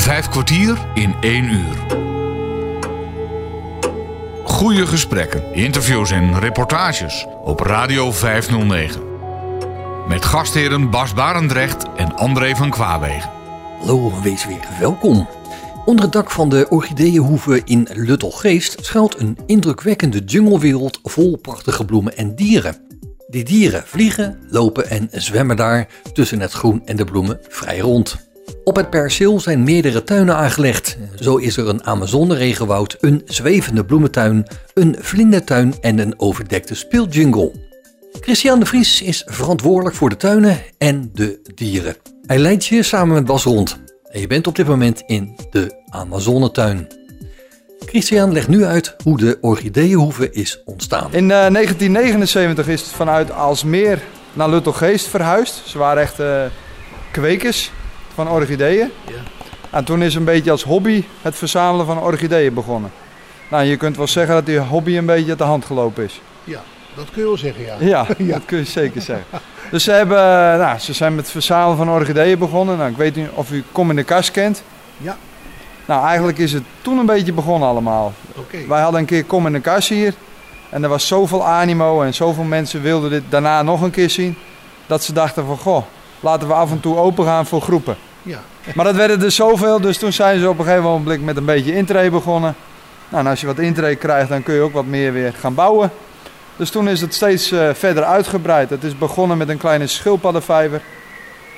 Vijf kwartier in één uur. Goede gesprekken, interviews en reportages op Radio 509. Met gastheren Bas Barendrecht en André van Kwaabegen. Hallo, wees weer welkom. Onder het dak van de Orchideeënhoeve in Luttelgeest schuilt een indrukwekkende junglewereld vol prachtige bloemen en dieren. Die dieren vliegen, lopen en zwemmen daar tussen het groen en de bloemen vrij rond. Op het perceel zijn meerdere tuinen aangelegd. Zo is er een Amazone-regenwoud, een zwevende bloementuin, een vlindertuin en een overdekte speeljungle. Christian de Vries is verantwoordelijk voor de tuinen en de dieren. Hij leidt je samen met Bas rond. En je bent op dit moment in de Amazonetuin. Christian legt nu uit hoe de orchideeënhoeve is ontstaan. In eh, 1979 is het vanuit Alsmeer naar Luttelgeest verhuisd. Ze waren echt eh, kwekers van orchideeën. En toen is een beetje als hobby het verzamelen van orchideeën begonnen. Nou, je kunt wel zeggen dat die hobby een beetje uit de hand gelopen is. Ja, dat kun je wel zeggen, ja. Ja, dat kun je zeker zeggen. Dus ze, hebben, nou, ze zijn met het verzamelen van orchideeën begonnen. Nou, ik weet niet of u Kom in de Kas kent. Ja. Nou, eigenlijk is het toen een beetje begonnen allemaal. Oké. Wij hadden een keer Kom in de Kas hier. En er was zoveel animo en zoveel mensen wilden dit daarna nog een keer zien. Dat ze dachten van, goh, laten we af en toe open gaan voor groepen. Ja. Maar dat werden er zoveel, dus toen zijn ze op een gegeven moment met een beetje intree begonnen. Nou, en als je wat intree krijgt, dan kun je ook wat meer weer gaan bouwen. Dus toen is het steeds eh, verder uitgebreid. Het is begonnen met een kleine schildpaddenvijver.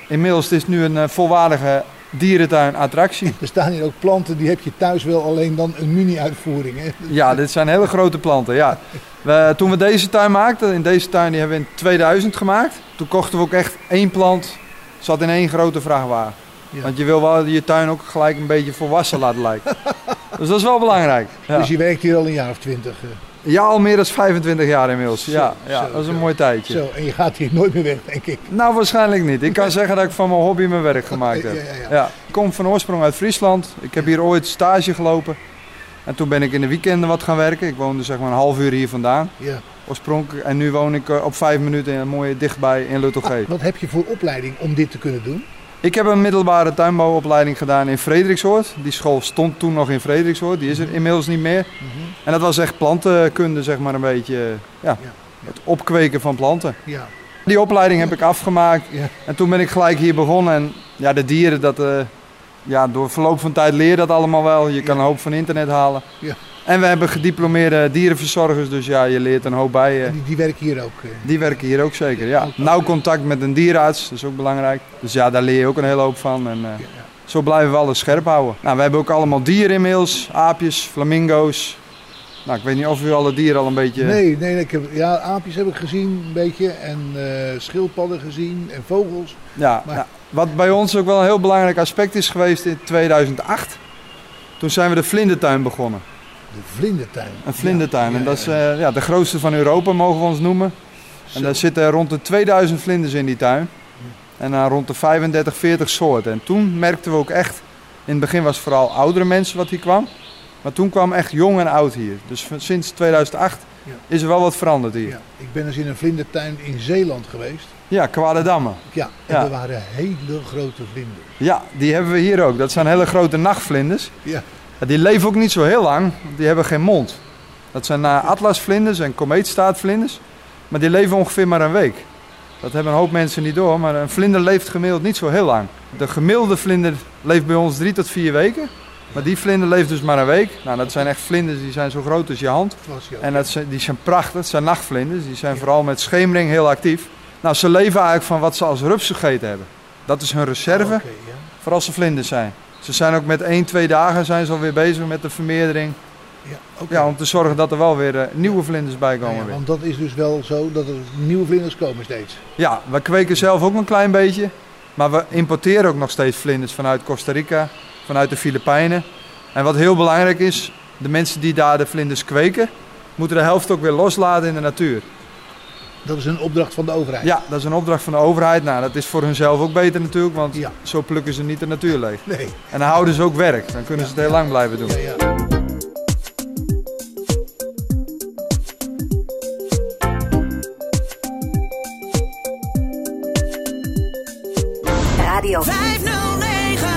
Inmiddels is het nu een eh, volwaardige dierentuin-attractie. Er staan hier ook planten, die heb je thuis wel, alleen dan een mini-uitvoering. Ja, dit zijn hele grote planten. Ja. We, toen we deze tuin maakten, in deze tuin die hebben we in 2000 gemaakt. Toen kochten we ook echt één plant, zat in één grote vrachtwagen. Ja. Want je wil wel je tuin ook gelijk een beetje volwassen laten lijken. dus dat is wel belangrijk. Ja. Dus je werkt hier al een jaar of twintig. Ja, al meer dan 25 jaar inmiddels. Ja, Zo, ja zo, dat is een zo. mooi tijdje. Zo, en je gaat hier nooit meer weg, denk ik. Nou, waarschijnlijk niet. Ik kan zeggen dat ik van mijn hobby mijn werk gemaakt heb. Ja, ja, ja. Ik kom van oorsprong uit Friesland. Ik heb hier ooit stage gelopen. En toen ben ik in de weekenden wat gaan werken. Ik woonde zeg maar een half uur hier vandaan, Ja. oorspronkelijk. En nu woon ik eh, op vijf minuten in, mooi dichtbij in Luttelgeest. Wat heb je voor opleiding om dit te kunnen doen? Ik heb een middelbare tuinbouwopleiding gedaan in Frederiksoord. Die school stond toen nog in Frederiksoord. Die is er inmiddels niet meer. En dat was echt plantenkunde, zeg maar een beetje. Ja, Ja. het opkweken van planten. Ja. Die opleiding heb ik afgemaakt. Ja. En toen ben ik gelijk hier begonnen. En ja, de dieren, dat, eh, ja, door verloop van tijd leer je dat allemaal wel. Je kan een hoop van internet halen. Ja. En we hebben gediplomeerde dierenverzorgers. Dus ja, je leert een hoop bij. die, die werken hier ook. eh. Die werken hier ook zeker, ja. Nauw contact met een dierenarts, dat is ook belangrijk. Dus ja, daar leer je ook een hele hoop van. En, eh, Ja, ja. zo blijven we alles scherp houden. Nou, we hebben ook allemaal dieren inmiddels. Aapjes, flamingo's. Nou, ik weet niet of u alle dieren al een beetje... Nee, nee, nee, ik heb, ja, aapjes heb ik gezien een beetje. En eh, schildpadden gezien en vogels. Ja, Maar- nou, wat bij ons ook wel een heel belangrijk aspect is geweest in 2008. Toen zijn we de vlindertuin begonnen. De vlindertuin. Een vlindertuin. Ja, en dat is eh, ja, de grootste van Europa, mogen we ons noemen. En daar zitten rond de 2000 vlinders in die tuin. En dan rond de 35, 40 soorten. En toen merkten we ook echt, in het begin was het vooral oudere mensen wat hier kwam. Maar toen kwam echt jong en oud hier. Dus sinds 2008 Ja. is er wel wat veranderd hier. Ja, ik ben eens in een vlindertuin in Zeeland geweest. Ja, Kwadedamme. Ja, en Ja. er waren hele grote vlinders. Ja, die hebben we hier ook. Dat zijn hele grote nachtvlinders. Ja, die leven ook niet zo heel lang, want die hebben geen mond. Dat zijn uh, atlasvlinders en komeetstaatvlinders. Maar die leven ongeveer maar een week. Dat hebben een hoop mensen niet door, maar een vlinder leeft gemiddeld niet zo heel lang. De gemiddelde vlinder leeft bij ons drie tot vier weken. Maar die vlinder leeft dus maar een week. Nou, dat zijn echt vlinders die zijn zo groot als je hand. En dat zijn, die zijn prachtig, dat zijn nachtvlinders. Die zijn vooral met schemering heel actief. Nou, ze leven eigenlijk van wat ze als rups gegeten hebben. Dat is hun reserve, ja. voor als ze vlinders zijn. Ze zijn ook met 1, 2 dagen zijn ze alweer bezig met de vermeerdering. Ja. Ja, om te zorgen dat er wel weer eh, nieuwe vlinders bij komen. ja, want dat is dus wel zo dat er nieuwe vlinders komen steeds. Ja, we kweken zelf ook een klein beetje. Maar we importeren ook nog steeds vlinders vanuit Costa Rica, vanuit de Filipijnen. En wat heel belangrijk is, de mensen die daar de vlinders kweken, moeten de helft ook weer loslaten in de natuur. Dat is een opdracht van de overheid. Ja, dat is een opdracht van de overheid. Nou, dat is voor hunzelf ook beter natuurlijk, want Ja. zo plukken ze niet de natuur leeg. Nee. En dan houden ze ook werk. Dan kunnen ze het heel lang blijven doen. Ja, ja. Radio Radio 509.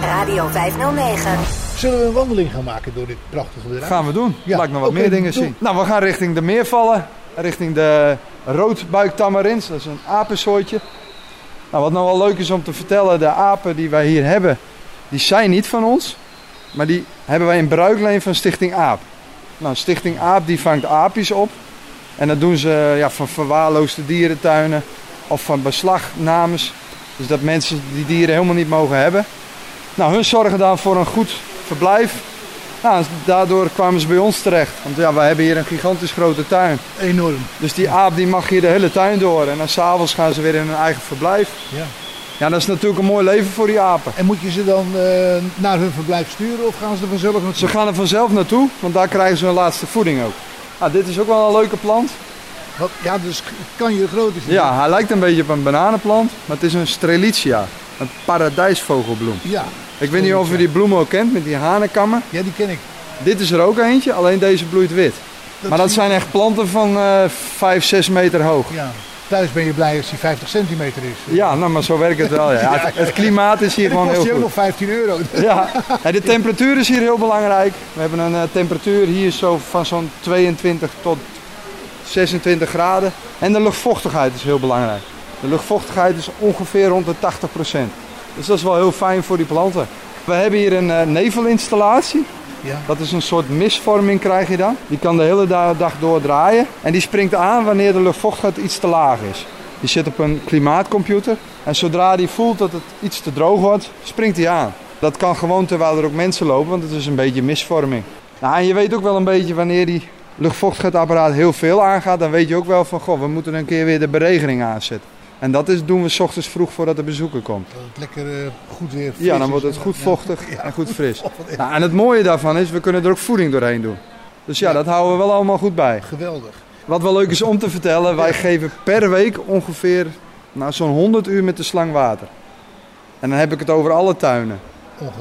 Radio 509. Zullen we een wandeling gaan maken door dit prachtige bedrijf? Gaan we doen. Ja, Laat ik nog wat meer dingen doe. zien. Nou, we gaan richting de meervallen. Richting de roodbuiktamarins. Dat is een apensoortje. Nou, wat nou wel leuk is om te vertellen. De apen die wij hier hebben. Die zijn niet van ons. Maar die hebben wij in bruikleen van Stichting Aap. Nou, Stichting Aap die vangt aapjes op. En dat doen ze ja, van verwaarloosde dierentuinen. Of van beslagnames. Dus dat mensen die dieren helemaal niet mogen hebben. Nou, hun zorgen dan voor een goed verblijf. Nou, daardoor kwamen ze bij ons terecht. Want ja, wij hebben hier een gigantisch grote tuin. Enorm. Dus die aap die mag hier de hele tuin door. En dan s'avonds gaan ze weer in hun eigen verblijf. Ja. Ja, dat is natuurlijk een mooi leven voor die apen. En moet je ze dan eh, naar hun verblijf sturen of gaan ze er vanzelf naartoe? Ze gaan er vanzelf naartoe, want daar krijgen ze hun laatste voeding ook. Nou, dit is ook wel een leuke plant. Wat- Ja, dus kan je groot is. die? Ja, hij lijkt een beetje op een bananenplant, maar het is een strelitzia. Een paradijsvogelbloem. Ja. Ik weet niet of u die bloem ook kent met die hanenkammen. Ja, die ken ik. Dit is er ook eentje, alleen deze bloeit wit. maar dat zijn echt planten van eh 5, 6 meter hoog. Ja. Thuis ben je blij als die 50 centimeter is. Ja, nou, maar zo werkt het wel. Ja. Het, het klimaat is hier gewoon kost heel die ook goed. nog 15 euro. Ja, en de temperatuur is hier heel belangrijk. We hebben een eh, temperatuur hier zo van zo'n 22 tot 26 graden. En de luchtvochtigheid is heel belangrijk. De luchtvochtigheid is ongeveer rond de 80 Dus dat is wel heel fijn voor die planten. We hebben hier een eh, nevelinstallatie. Ja. Dat is een soort misvorming krijg je dan. Die kan de hele da- dag door draaien. En die springt aan wanneer de luchtvochtigheid iets te laag is. Die zit op een klimaatcomputer. En zodra die voelt dat het iets te droog wordt, springt hij aan. Dat kan gewoon terwijl er ook mensen lopen, want het is een beetje misvorming. Nou, en je weet ook wel een beetje wanneer die luchtvochtigheidsapparaat heel veel aangaat. Dan weet je ook wel van, goh, we moeten een keer weer de beregening aanzetten. En dat is, doen we 's ochtends vroeg voordat de bezoeker komt. Dat het lekker eh, goed weer fris Ja, dan wordt het goed Ja. vochtig Ja. en goed fris. Nou, en het mooie daarvan is, we kunnen er ook voeding doorheen doen. Dus ja, Ja. dat houden we wel allemaal goed bij. Geweldig. Wat wel leuk is om te vertellen, wij geven per week ongeveer nou, zo'n 100 uur met de slang water. En dan heb ik het over alle tuinen.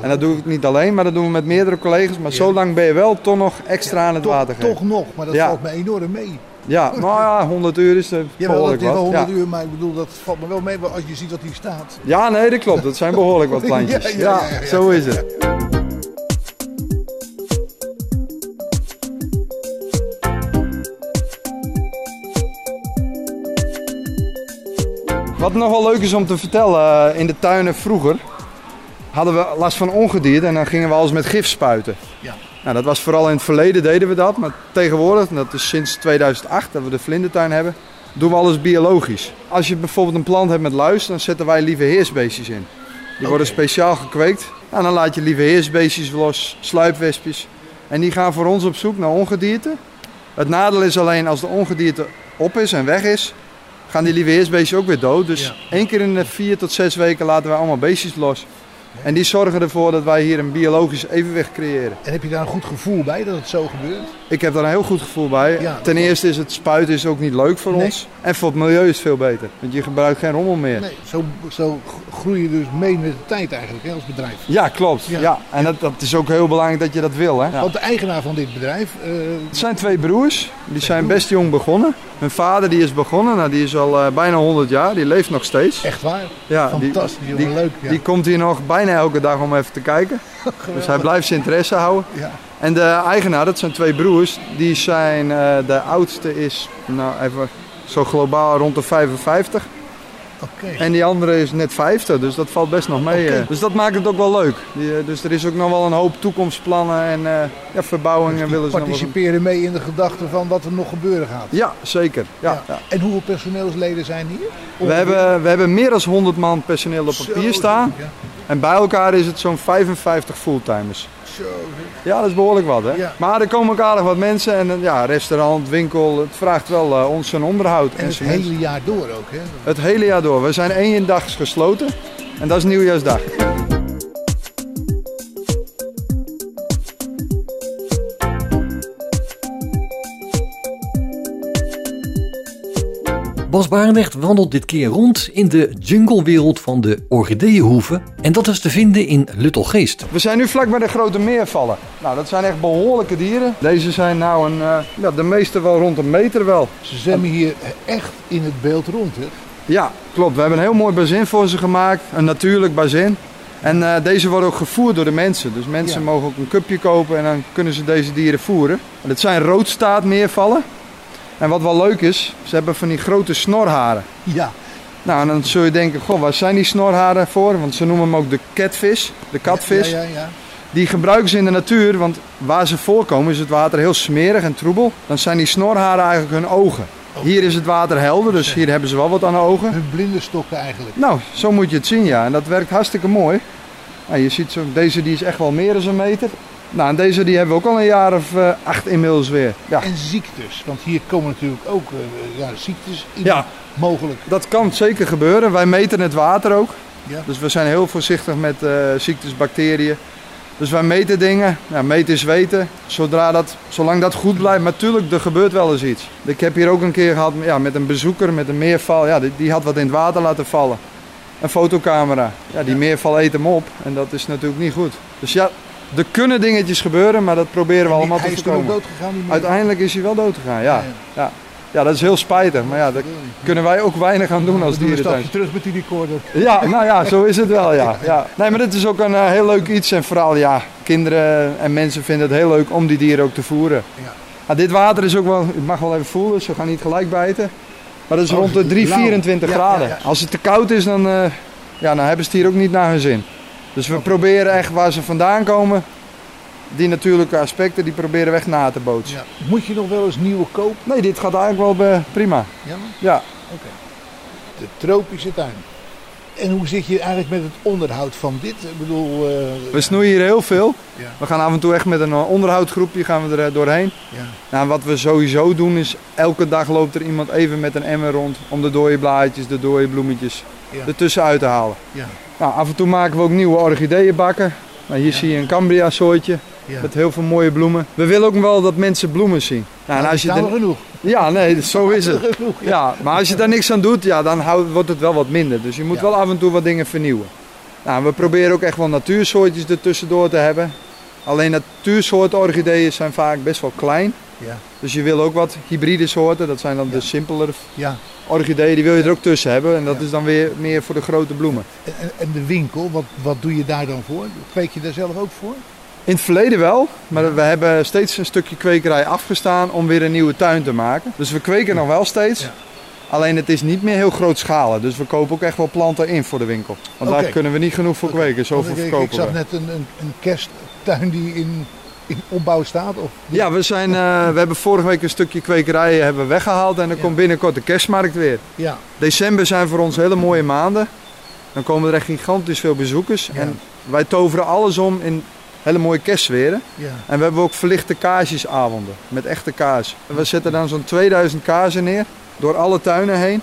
En dat doe ik niet alleen, maar dat doen we met meerdere collega's. Maar zo lang ben je wel toch nog extra aan het water geven. toch nog, maar dat valt me enorm mee. Ja, nou ja, 100 uur is er Ja, wel, dat behoorlijk is wel wat. 100 Ja. uur, maar ik bedoel, dat valt me wel mee als je ziet wat hier staat. ja, nee, dat klopt. Dat zijn behoorlijk wat plantjes. Ja, Ja, ja, ja, ja, ja. zo is het. Wat nog wel leuk is om te vertellen, eh, in de tuinen vroeger hadden we last van ongedierte en dan gingen we alles met gif spuiten. Ja. Nou, dat was vooral in het verleden deden we dat, maar tegenwoordig, en dat is sinds 2008 dat we de vlindertuin hebben, doen we alles biologisch. Als je bijvoorbeeld een plant hebt met luis, dan zetten wij lieve heersbeestjes in. Die worden speciaal gekweekt. En dan laat je lieve heersbeestjes los, sluipwespjes. En die gaan voor ons op zoek naar ongedierte. Het nadeel is alleen als de ongedierte op is en weg is, gaan die lieve heersbeestjes ook weer dood. Dus Ja. één keer in de vier tot zes weken laten wij allemaal beestjes los. En die zorgen ervoor dat wij hier een biologisch evenwicht creëren. En heb je daar een goed gevoel bij dat het zo gebeurt? Ik heb daar een heel goed gevoel bij. Ja. Ten eerste is het spuiten is ook niet leuk voor Nee. ons. En voor het milieu is het veel beter. Want je gebruikt geen rommel meer. Nee, zo, zo groei je dus mee met de tijd eigenlijk hè, als bedrijf. Ja, klopt. Ja. Ja. En dat, dat is ook heel belangrijk dat je dat wil. Hè? Want de eigenaar van dit bedrijf, eh, Het zijn twee broers. Die zijn best jong begonnen. Hun vader die is begonnen. Nou, die is al eh, bijna 100 jaar. Die leeft nog steeds. echt waar, Ja, fantastisch, die, leuk. Die komt hier nog bijna elke dag om even te kijken. Dus hij blijft zijn interesse houden. ja. En de eigenaar, dat zijn twee broers. Die zijn, eh, de oudste is, nou even zo globaal rond de 55. En die andere is net 50, dus dat valt best nog mee. Eh. Dus dat maakt het ook wel leuk. Die, eh, dus er is ook nog wel een hoop toekomstplannen en eh, ja, verbouwingen Die willen ze nog wel participeren mee in de gedachte van wat er nog gebeuren gaat. Ja, zeker. Ja, ja. En hoeveel personeelsleden zijn hier? We, hebben, we hebben meer dan 100 man personeel op papier staan. En bij elkaar is het zo'n 55 fulltimers. Zo. Ja, dat is behoorlijk wat, hè? Ja. Maar er komen ook aardig wat mensen. En ja, restaurant, winkel, het vraagt wel eh, ons zijn onderhoud. En het mensen. hele jaar door ook, hè? het hele jaar door. We zijn één dag gesloten. En dat is nieuwjaarsdag. Bas Barendrecht wandelt dit keer rond in de junglewereld van de orchideeënhoeven. En dat is te vinden in Luttelgeest. We zijn nu vlak bij de grote meervallen. Nou, dat zijn echt behoorlijke dieren. Deze zijn nou een, eh, ja, de meeste wel rond een meter wel. Ze zwemmen hier echt in het beeld rond, hè? Ja, klopt. We hebben een heel mooi bazin voor ze gemaakt. Een natuurlijk bazin. En eh, deze worden ook gevoerd door de mensen. Dus mensen Ja. mogen ook een cupje kopen en dan kunnen ze deze dieren voeren. En het zijn roodstaartmeervallen. En wat wel leuk is, ze hebben van die grote snorharen. Ja. Nou, en dan zul je denken, goh, waar zijn die snorharen voor? Want ze noemen hem ook de catvis, de katvis. Ja, ja, ja. Die gebruiken ze in de natuur, want waar ze voorkomen is het water heel smerig en troebel. Dan zijn die snorharen eigenlijk hun ogen. Hier is het water helder, dus hier hebben ze wel wat aan de ogen. Hun blinde stokken eigenlijk. Nou, zo moet je het zien, ja. En dat werkt hartstikke mooi. Nou, je ziet zo, deze die is echt wel meer dan een meter. Nou, en deze die hebben we ook al een jaar of eh, acht inmiddels weer. Ja. En ziektes, want hier komen natuurlijk ook eh, ja, ziektes in Ja. mogelijk. Dat kan zeker gebeuren. Wij meten het water ook. Ja. Dus we zijn heel voorzichtig met eh, ziektes, bacteriën. Dus wij meten dingen. Ja, meten is weten. Zodra dat, zolang dat goed blijft. Maar tuurlijk, er gebeurt wel eens iets. Ik heb hier ook een keer gehad ja, met een bezoeker met een meerval. Ja, die, die had wat in het water laten vallen. Een fotocamera. Ja, die meerval eet hem op. En dat is natuurlijk niet goed. Dus ja, er kunnen dingetjes gebeuren. Maar dat proberen we allemaal te voorkomen. dood gegaan. Uiteindelijk is hij wel dood gegaan. Ja, Ja, ja. dat is heel spijtig. Maar ja, daar kunnen wij ook weinig aan doen als dierentuin. terug met die recorder. Ja, nou ja, zo is het wel, ja. ja. Nee, maar dit is ook een eh, heel leuk iets. En vooral, ja, kinderen en mensen vinden het heel leuk om die dieren ook te voeren. Ja. Nou, dit water is ook wel, ik mag wel even voelen, ze gaan niet gelijk bijten. Maar dat is Oh, rond de 3, lauw. 24 Ja, graden. ja, ja. Als het te koud is, dan, eh, ja, dan hebben ze het hier ook niet naar hun zin. Dus we proberen echt waar ze vandaan komen, die natuurlijke aspecten, die proberen we echt na te bootsen. Ja. Moet je nog wel eens nieuwe kopen? Nee, dit gaat eigenlijk wel eh, prima. Ja, Ja, de tropische tuin. En hoe zit je eigenlijk met het onderhoud van dit? Ik bedoel, eh, we snoeien hier heel veel. Ja. We gaan af en toe echt met een eh, onderhoudgroepje gaan we er doorheen. ja. Nou, wat we sowieso doen is, elke dag loopt er iemand even met een emmer rond om de dode blaadjes, de dode bloemetjes Ja. ertussen uit te halen. Ja. Nou, af en toe maken we ook nieuwe orchideeënbakken. Nou, hier Ja. zie je een cambria soortje Ja. met heel veel mooie bloemen. We willen ook wel dat mensen bloemen zien. Nou, als je er... genoeg. Ja, nee, zo is het. Genoeg, ja. Ja, maar als je daar niks aan doet, ja, dan houdt- wordt het wel wat minder. Dus je moet wel af en toe wat dingen vernieuwen. Nou, we proberen ook echt wel natuursoortjes ertussendoor te hebben. Alleen natuursoorten orchideeën zijn vaak best wel klein. Ja. Dus je wil ook wat hybride soorten, dat zijn dan Ja. de simpelere Ja. orchideeën, die wil je er ook tussen hebben. En dat Ja. is dan weer meer voor de grote bloemen. En, de winkel, wat, wat doe je daar dan voor? Kweek je daar zelf ook voor? In het verleden wel, maar we hebben steeds een stukje kwekerij afgestaan om weer een nieuwe tuin te maken. Dus we kweken nog wel steeds. Alleen het is niet meer heel grootschalig, dus we kopen ook echt wel planten in voor de winkel. Want daar kunnen we niet genoeg voor kweken, zoveel Want ik, ik verkopen zag net een, een, een kersttuin die in, in opbouw staat. Of, Ja, we, zijn, eh, we hebben vorige week een stukje kwekerij hebben we weggehaald en er Ja. komt binnenkort de kerstmarkt weer. ja. December zijn voor ons hele mooie maanden. Dan komen er echt gigantisch veel bezoekers. Ja. En wij toveren alles om in hele mooie kerstsferen. ja. En we hebben ook verlichte kaarsjesavonden met echte kaas. We zetten dan zo'n 2000 kaarsen neer door alle tuinen heen.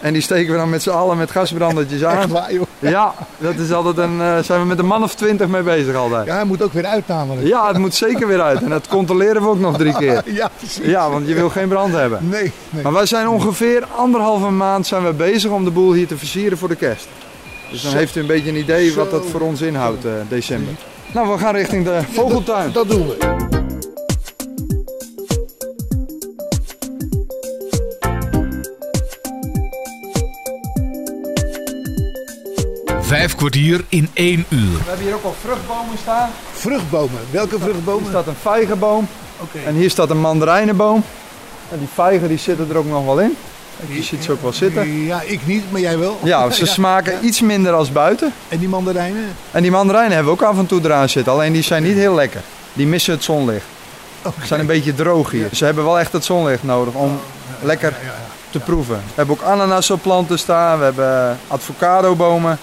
En die steken we dan met z'n allen met gasbrandertjes aan. waar, joh. Ja, dat is altijd een, eh, zijn we met een man of twintig mee bezig altijd. Ja, hij moet ook weer uit namelijk. Ja, het moet zeker weer uit. En dat controleren we ook nog drie keer. Ja, precies. Ja, want je wil geen brand hebben. Nee, nee. Maar wij zijn ongeveer anderhalve maand zijn we bezig om de boel hier te versieren voor de kerst. Dus dan Zo. heeft u een beetje een idee wat dat voor ons inhoudt, eh, december. Nou, we gaan richting de vogeltuin. Dat doen we. Vijf kwartier in één uur. We hebben hier ook al vruchtbomen staan. Vruchtbomen. Welke Hier vruchtbomen? staat een vijgenboom Oké. en hier staat een mandarijnenboom. En die vijgen die zitten er ook nog wel in. Je ziet ze ook wel zitten. Ja, ik niet, maar jij wel. Ja, ze smaken ja. iets minder als buiten. En die mandarijnen? En die mandarijnen hebben we ook af en toe eraan zitten. Alleen die zijn niet heel lekker. Die missen het zonlicht. Ze zijn een beetje droog hier. Ze hebben wel echt het zonlicht nodig om lekker Ja, ja, ja. te proeven. We hebben ook ananasplanten staan. We hebben avocadobomen.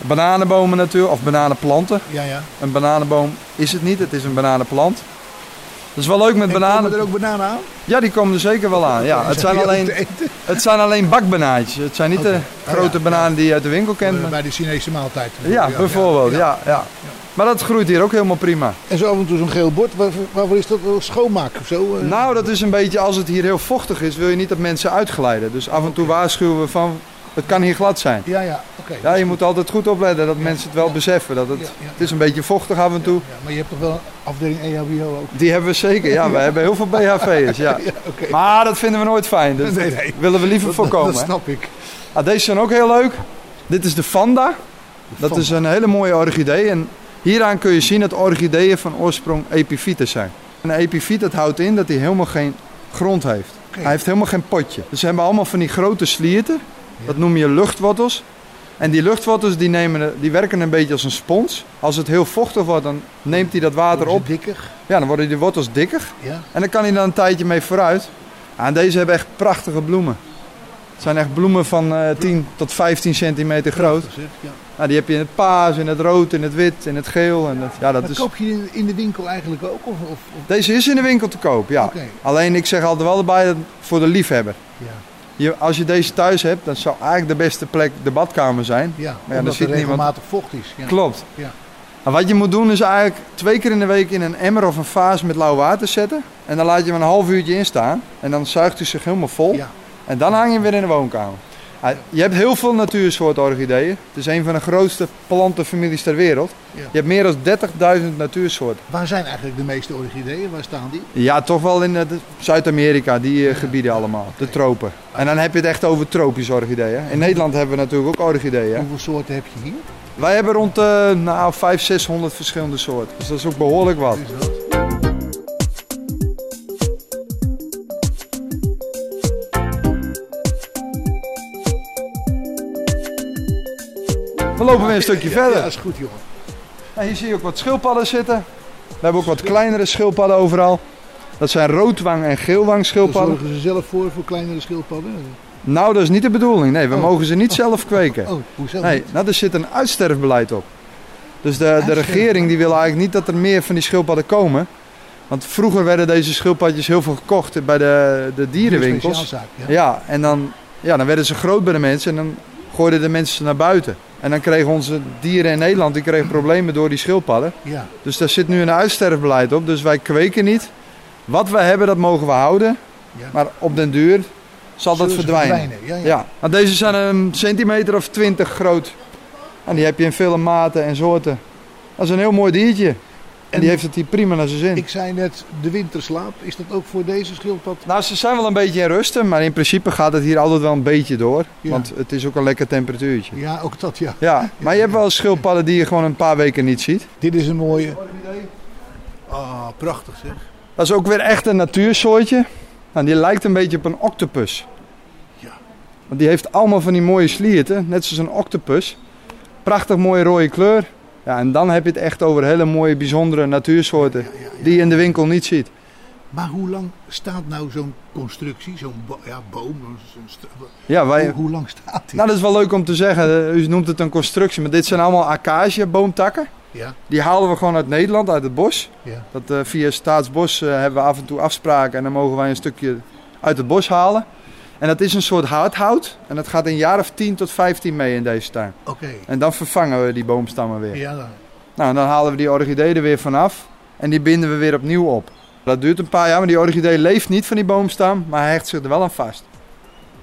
Bananenbomen natuurlijk, of bananenplanten. Ja, ja. Een bananenboom is het niet, het is een bananenplant. Dat is wel leuk met En bananen. komen er ook bananen aan? Ja, die komen er zeker wel aan. Ja, het, zijn alleen, het zijn alleen bakbanaantjes. Het zijn niet de Oh, grote ja, bananen die je uit de winkel kent. Maar- Bij de Chinese maaltijd. Ja, bijvoorbeeld. Ja, ja. Maar dat groeit hier ook helemaal prima. En zo af en toe zo'n geel bord. Waar- Waarvoor is dat? Schoonmaak of zo? eh? Nou, dat is een beetje als het hier heel vochtig is, wil je niet dat mensen uitglijden. Dus af en toe waarschuwen we van, het kan hier glad zijn. Ja, ja. Ja, je moet altijd goed opletten dat mensen het wel ja. beseffen. Dat het, het is een beetje vochtig af en toe. Ja, maar je hebt toch wel een afdeling EHBO ook? Die hebben we zeker. Ja, we hebben heel veel BHV'ers. Ja. Maar dat vinden we nooit fijn. Dus Nee, dat nee. willen we liever Dat- voorkomen. Dat snap ik. Ah, deze zijn ook heel leuk. Dit is de Vanda. Dat is een hele mooie orchidee. En hieraan kun je zien dat orchideeën van oorsprong epifyten zijn. Een epifyt dat houdt in dat hij helemaal geen grond heeft. Hij heeft helemaal geen potje. Dus ze hebben allemaal van die grote slierten. Dat noem je luchtwortels. En die luchtwortels die nemen, die werken een beetje als een spons. Als het heel vochtig wordt, dan neemt hij dat water op. dikker. Ja, dan worden die wortels dikker. Ja. En dan kan hij dan een tijdje mee vooruit. En deze hebben echt prachtige bloemen. Het zijn echt bloemen van eh 10 tot 15 centimeter groot. Ja. Nou, die heb je in het paars, in het rood, in het wit, in het geel. En dat, ja, dat Maar is... koop je in, de winkel eigenlijk ook? Of, of, Deze is in de winkel te koop, ja. Alleen ik zeg altijd wel erbij voor de liefhebber. Ja. Je, als je deze thuis hebt, dan zou eigenlijk de beste plek de badkamer zijn. Ja, daar omdat zit er niemand- regelmatig vocht is. Ja. Klopt. Ja. En wat je moet doen is eigenlijk twee keer in de week in een emmer of een vaas met lauw water zetten. En dan laat je hem een half uurtje in staan. En dan zuigt hij zich helemaal vol. Ja. En dan hang je hem weer in de woonkamer. Je hebt heel veel natuursoorten orchideeën. Het is een van de grootste plantenfamilies ter wereld. Ja. Je hebt meer dan 30.000 natuursoorten. Waar zijn eigenlijk de meeste orchideeën? Waar staan die? Ja, toch wel in eh, Zuid-Amerika, die eh, gebieden allemaal. De tropen. En dan heb je het echt over tropische orchideeën. In Nederland hebben we natuurlijk ook orchideeën. Hoeveel soorten heb je hier? Wij hebben rond de nou, 500, 600 verschillende soorten. Dus dat is ook behoorlijk wat. We lopen weer een stukje Ja, verder. dat is goed, jongen. En hier zie je ook wat schildpadden zitten. We hebben ook wat kleinere schildpadden overal. Dat zijn roodwang en geelwang Daar schildpadden. zorgen ze zelf voor, voor kleinere schildpadden? Nou, dat is niet de bedoeling. Nee, we Oh. mogen ze niet zelf kweken. Oh, hoezo Nee, niet? nou, er zit een uitsterfbeleid op. Dus de, de regering die wil eigenlijk niet dat er meer van die schildpadden komen. Want vroeger werden deze schildpadjes heel veel gekocht bij de, de dierenwinkels. Ja. Ja, en dan, ja, dan werden ze groot bij de mensen en dan gooiden de mensen ze naar buiten. En dan kregen onze dieren in Nederland die kregen problemen door die schildpadden. Ja. Dus daar zit nu een uitsterfbeleid op. Dus wij kweken niet. Wat we hebben, dat mogen we houden. Ja. Maar op den duur zal dat Zullen ze verdwijnen. Ja, ja. Ja, want deze zijn een centimeter of twintig groot. En die heb je in vele maten en soorten. Dat is een heel mooi diertje. En, die heeft het hier prima naar zijn zin. Ik zei net, de winterslaap. Is dat ook voor deze schildpad? Nou, ze zijn wel een beetje in rusten, maar in principe gaat het hier altijd wel een beetje door. Ja. Want het is ook een lekker temperatuurtje. Ja, ook dat ja. Ja, maar je hebt wel schildpadden die je gewoon een paar weken niet ziet. Dit is een mooie. Ah, prachtig zeg. Dat is ook weer echt een natuursoortje. Nou, die lijkt een beetje op een octopus. Ja. Want die heeft allemaal van die mooie slierten, net zoals een octopus. Prachtig mooie rode kleur. Ja, en dan heb je het echt over hele mooie, bijzondere natuursoorten Ja, ja, ja. die je in de winkel niet ziet. Maar hoe lang staat nou zo'n constructie, zo'n bo- ja, boom? zo'n st- Ja, wij, hoe, hoe lang staat die? nou, dat is wel leuk om te zeggen. Eh, U noemt het een constructie, maar dit zijn allemaal acaciaboomtakken. Ja, Die halen we gewoon uit Nederland, uit het bos. ja. Dat, eh, via Staatsbos eh, hebben we af en toe afspraken en dan mogen wij een stukje uit het bos halen. En dat is een soort hardhout en dat gaat een jaar of 10 tot 15 mee in deze tuin. Oké. En dan vervangen we die boomstammen weer. Ja, dan. Nou, dan halen we die orchidee er weer vanaf en die binden we weer opnieuw op. Dat duurt een paar jaar, maar die orchidee leeft niet van die boomstam, maar hij hecht zich er wel aan vast.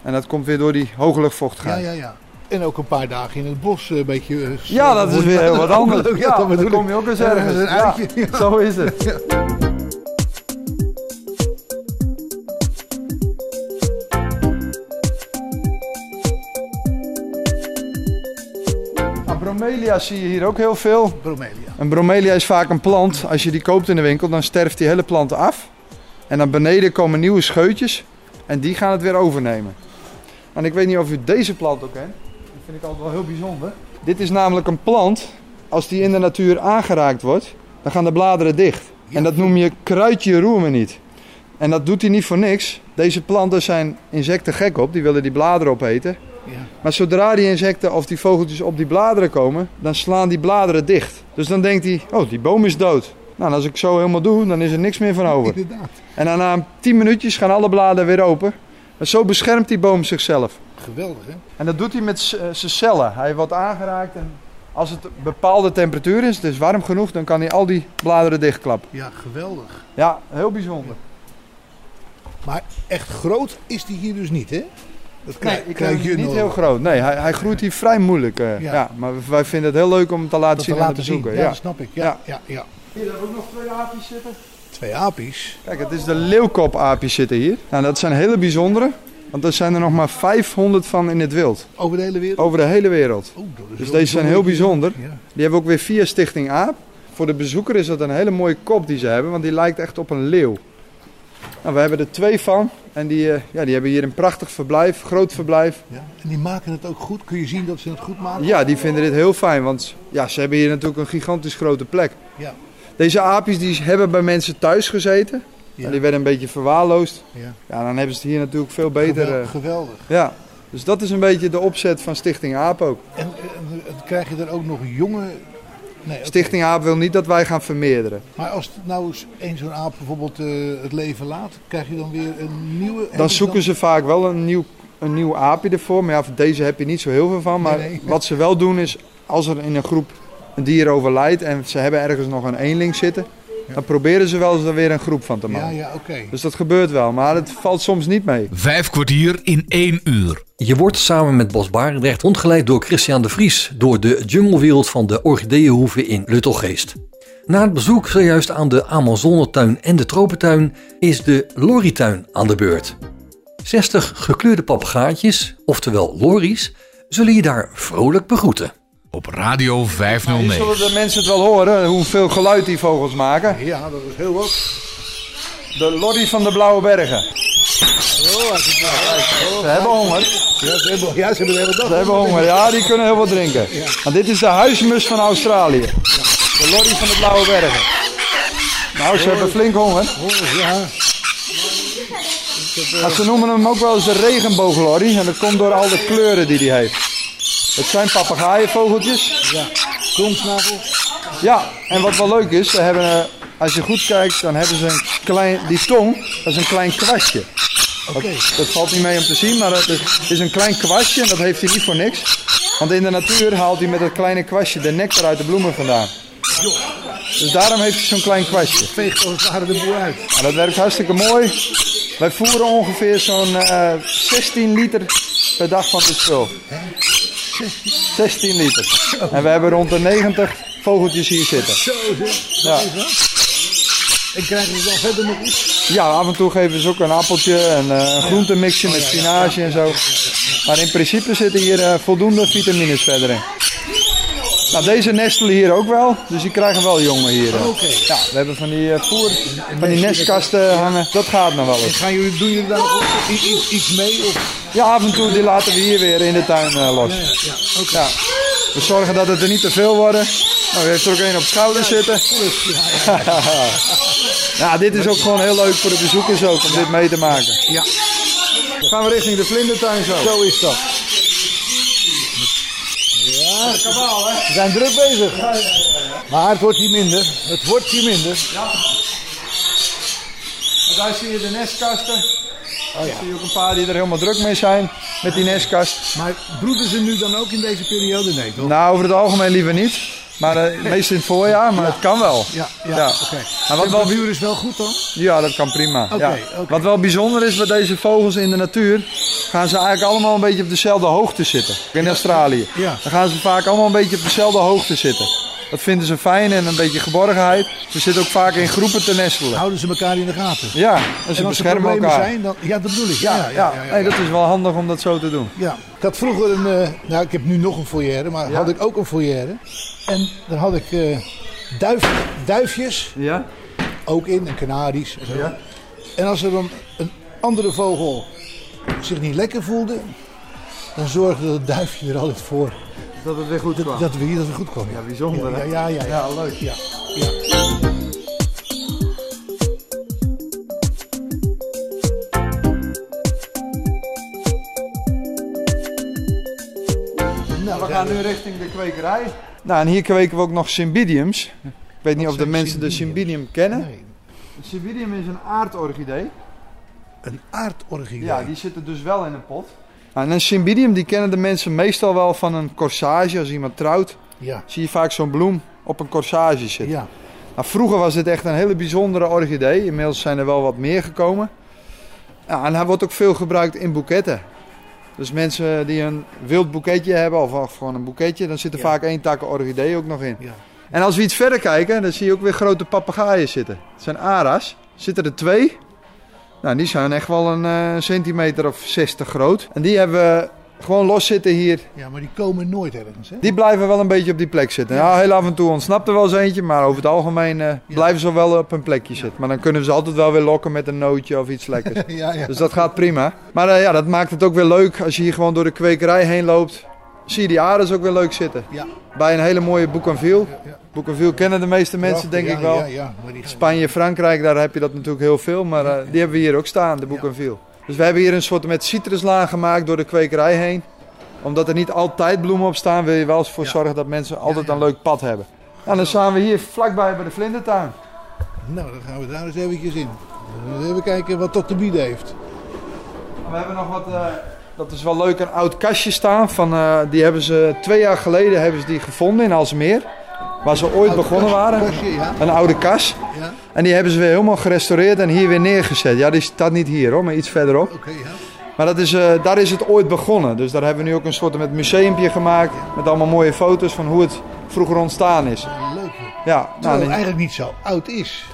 En dat komt weer door die hoge ja, luchtvochtigheid. ja, ja. En ook een paar dagen in het bos eh, een beetje... eh, Ja, dat is weer heel wat anders. Ja, dat dan kom je ook eens Ergens ergens. een Ja, uitje. Ja. Zo is het. Bromelia zie je hier ook heel veel. Bromelia. Een bromelia is vaak een plant. Als je die koopt in de winkel, dan sterft die hele plant af. En dan beneden komen nieuwe scheutjes. En die gaan het weer overnemen. En ik weet niet of u deze plant ook kent. Die vind ik altijd wel heel bijzonder. Dit is namelijk een plant. Als die in de natuur aangeraakt wordt, dan gaan de bladeren dicht. En dat noem je kruidje roer me niet. En dat doet hij niet voor niks. Deze planten zijn insecten gek op. Die willen die bladeren opeten. Ja. Maar zodra die insecten of die vogeltjes op die bladeren komen, dan slaan die bladeren dicht. Dus dan denkt hij, oh, die boom is dood. Nou, als ik zo helemaal doe, dan is er niks meer van over. Inderdaad. En dan na 10 minuutjes gaan alle bladeren weer open. En zo beschermt die boom zichzelf. Geweldig, hè? En dat doet hij met eh, zijn cellen. Hij wordt aangeraakt en als het een bepaalde temperatuur is, het is warm genoeg, dan kan hij al die bladeren dichtklappen. Ja, geweldig. Ja, heel bijzonder. Maar echt groot is die hier dus niet, hè? Dat Nee, ik vind het niet nog. heel groot. Nee, hij, hij groeit hier vrij moeilijk. eh, Ja. ja. maar wij vinden het heel leuk om het te laten Dat zien te aan laten de zien. bezoeker. Ja, Ja. dat snap ik. Ja, Ja. ja, ja. Hier hebben ook nog twee aapjes zitten. Twee apies. Kijk, het is de leeuwkopaapjes zitten hier. Nou, dat zijn hele bijzondere. Want er zijn er nog maar 500 van in het wild. Over de hele wereld? Over de hele wereld. Oh, Dus deze zijn heel bijzonder. Ja. Die hebben we ook weer via Stichting AAP. Voor de bezoeker is dat een hele mooie kop die ze hebben, want die lijkt echt op een leeuw. Nou, we hebben er twee van en die, eh, ja, die hebben hier een prachtig verblijf, groot verblijf. Ja. En die maken het ook goed. Kun je zien dat ze het goed maken? Ja, die vinden dit heel fijn, want ja, ze hebben hier natuurlijk een gigantisch grote plek. Ja. Deze aapjes die hebben bij mensen thuis gezeten. Ja. En die werden een beetje verwaarloosd. Ja. Ja, dan hebben ze het hier natuurlijk veel beter. Gewel- eh, geweldig. ja, dus dat is een beetje de opzet van Stichting AAP ook. En, en, en krijg je er ook nog jonge... Nee. Stichting AAP wil niet dat wij gaan vermeerderen. Maar als nou eens één zo'n aap bijvoorbeeld eh, het leven laat, krijg je dan weer een nieuwe... Dan zoeken ze vaak wel een nieuw, een nieuw aapje ervoor. Maar ja, voor deze heb je niet zo heel veel van. Maar Nee, nee. wat ze wel doen is, als er in een groep een dier overlijdt en ze hebben ergens nog een eenling zitten, dan proberen ze wel eens er weer een groep van te Ja, maken. ja, oké. Dus dat gebeurt wel, maar het valt soms niet mee. Vijf kwartier in één uur. Je wordt samen met Bas Barendrecht rondgeleid door Christian de Vries door de junglewereld van de Orchideeënhoeve in Luttelgeest. Na het bezoek zojuist aan de Amazonetuin en de Tropentuin is de Lorrytuin aan de beurt. 60 gekleurde papegaaitjes, oftewel lorries, zullen je daar vrolijk begroeten. Op Radio Hier 509. zullen de mensen het wel horen, hoeveel geluid die vogels maken. Ja, dat is heel wat. De lorry van de Blauwe Bergen. Oh, als het nou- Ze hebben honger. Ja, ze hebben, ja, ze hebben de hele dag. Ze hebben honger, ja, die kunnen heel wat drinken. Want dit is de huismus van Australië. De lorry van de Blauwe Bergen. Nou, ze hebben flink honger. Oh, ja. Maar ze noemen hem ook wel eens de regenbooglorry. En dat komt door al de kleuren die hij heeft. Het zijn papegaaienvogeltjes. ja. Ja, en wat wel leuk is, ze hebben, eh, als je goed kijkt, dan hebben ze een klein, die tong, dat is een klein kwastje. Oké. Dat valt niet mee om te zien, maar het is, het is een klein kwastje en dat heeft hij niet voor niks. Want in de natuur haalt hij met dat kleine kwastje de nectar uit de bloemen vandaan. Dus daarom heeft hij zo'n klein kwastje. Veegt als het ware de boel uit. Maar dat werkt hartstikke mooi. Wij voeren ongeveer zo'n eh 16 liter per dag van dit spul. 16 liter. En we hebben rond de 90 vogeltjes hier zitten. Zo zeg. Ja. En krijgen ze dan verder nog iets? Ja, af en toe geven ze ook een appeltje en eh, een groentemixje met spinazie en zo. Maar in principe zitten hier eh, voldoende vitamines verder in. Nou, deze nestelen hier ook wel, dus die krijgen wel jongen hier. eh. Oké. Ja, we hebben van die eh, voer, van die nestkasten hangen. Dat gaat nog wel En eens. gaan jullie, doen jullie daar nog i- i- iets mee? Of? Ja, af en toe die laten we hier weer in de tuin eh, los. Ja, ja. Ja. We zorgen dat het er niet te veel worden. Nou, u heeft er ook één op schouder zitten. Ja, dit is ook gewoon heel leuk voor de bezoekers ook om dit mee te maken. Ja, Gaan we richting de vlindertuin zo. zo is dat. Ja, we zijn druk bezig. Maar het wordt hier minder. Het wordt hier minder. En daar zie je de nestkasten. Oh ja. zie je ook een paar die er helemaal druk mee zijn met die nestkast. Maar broeden ze nu dan ook in deze periode? Nee, toch? Nou, over het algemeen liever niet. Maar eh, meest in het voorjaar, maar het kan wel. Ja, ja, Ja. oké. Maar wat wel, is wel goed dan? ja, dat kan prima. Ja. Wat wel bijzonder is bij deze vogels in de natuur, gaan ze eigenlijk allemaal een beetje op dezelfde hoogte zitten. In Australië. Ja. Dan gaan ze vaak allemaal een beetje op dezelfde hoogte zitten. Dat vinden ze fijn en een beetje geborgenheid. Ze zitten ook vaak in groepen te nestelen. Houden ze elkaar in de gaten? Ja, en en ze als er beschermen elkaar. zijn, dan... Ja, dat bedoel ik. Ja, ja, ja, ja, Nee, dat is wel handig om dat zo te doen. Ja, ik had vroeger een, eh, nou ik heb nu nog een foyer, maar had ik ook een foyer. En daar had ik eh, duif, duifjes Ja? ook in en kanaries. En, zo. Ja. en als er dan een andere vogel zich niet lekker voelde, dan zorgde het duifje er altijd voor Dat het weer goed kwam. dat we hier dat we goed kwam. Ja, bijzonder Ja, hè? ja, ja. ja, Ja, leuk. ja, ja. Nou, We gaan nu richting de kwekerij. Nou, en hier kweken we ook nog cymbidiums. Ik weet niet of de mensen de cymbidium? cymbidium kennen. Nee, Een cymbidium is een aardorchidee. Een aardorchidee. Ja, die zitten dus wel in een pot. Nou, en een cymbidium die kennen de mensen meestal wel van een corsage. Als iemand trouwt, Ja, zie je vaak zo'n bloem op een corsage zitten. ja. Nou, vroeger was dit echt een hele bijzondere orchidee. Inmiddels zijn er wel wat meer gekomen. Ja, en hij wordt ook veel gebruikt in boeketten. Dus mensen die een wild boeketje hebben, of, gewoon een boeketje, dan zit er Ja. vaak één takken orchidee ook nog in. ja. En als we iets verder kijken, dan zie je ook weer grote papegaaien zitten. Het zijn ara's. Er zitten er twee. Nou, die zijn echt wel een eh, centimeter of 60 groot. En die hebben we gewoon los zitten hier. Ja, maar die komen nooit ergens, hè? Die blijven wel een beetje op die plek zitten. Ja, heel af en toe ontsnapt er wel eens eentje, maar over het algemeen eh, blijven ze wel op een plekje zitten. Maar dan kunnen we ze altijd wel weer lokken met een nootje of iets lekkers. Ja, ja. Dus dat gaat prima. Maar eh, ja, dat maakt het ook weer leuk als je hier gewoon door de kwekerij heen loopt. Zie je die aardes ook weer leuk zitten. Ja. Bij een hele mooie Bougainville. ja. Bougainville kennen de meeste mensen denk ik wel. Ja, ja, maar die Spanje, Frankrijk, daar heb je dat natuurlijk heel veel. Maar eh, die hebben we hier ook staan, de Bougainville. Dus we hebben hier een soort met citruslaan gemaakt door de kwekerij heen. Omdat er niet altijd bloemen op staan, wil je wel eens voor zorgen dat mensen altijd een leuk pad hebben. En dan staan we hier vlakbij bij de vlindertuin. Nou, dan gaan we daar eens eventjes in. Even kijken wat dat te bieden heeft. We hebben nog wat, eh, dat is wel leuk, een oud kastje staan. Van, eh, die hebben ze twee jaar geleden hebben ze die gevonden in Alsmeer. Waar ze ooit begonnen waren. Een oude kas. Ja, En die hebben ze weer helemaal gerestaureerd en hier weer neergezet. Ja, die staat niet hier hoor, maar iets verderop. Maar dat is, eh, daar is het ooit begonnen. Dus daar hebben we nu ook een soort met museumpje gemaakt. Met allemaal mooie foto's van hoe het vroeger ontstaan is. Leuk. Ja, nou, Terwijl het eigenlijk niet zo oud is.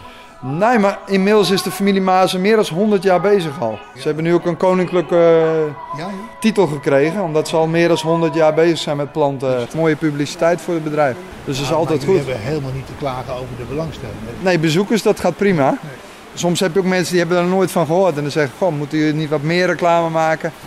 Nee, maar inmiddels is de familie Mazen meer dan 100 jaar bezig al. Ze hebben nu ook een koninklijke eh, Ja, ja. titel gekregen. Omdat ze al meer dan 100 jaar bezig zijn met planten. Mooie publiciteit voor het bedrijf. Dus dat is Maar altijd goed. hebben helemaal niet te klagen over de belangstelling. Nee, bezoekers, dat gaat prima. Soms heb je ook mensen die hebben er nooit van gehoord. En dan zeggen, goh, moeten jullie niet wat meer reclame maken?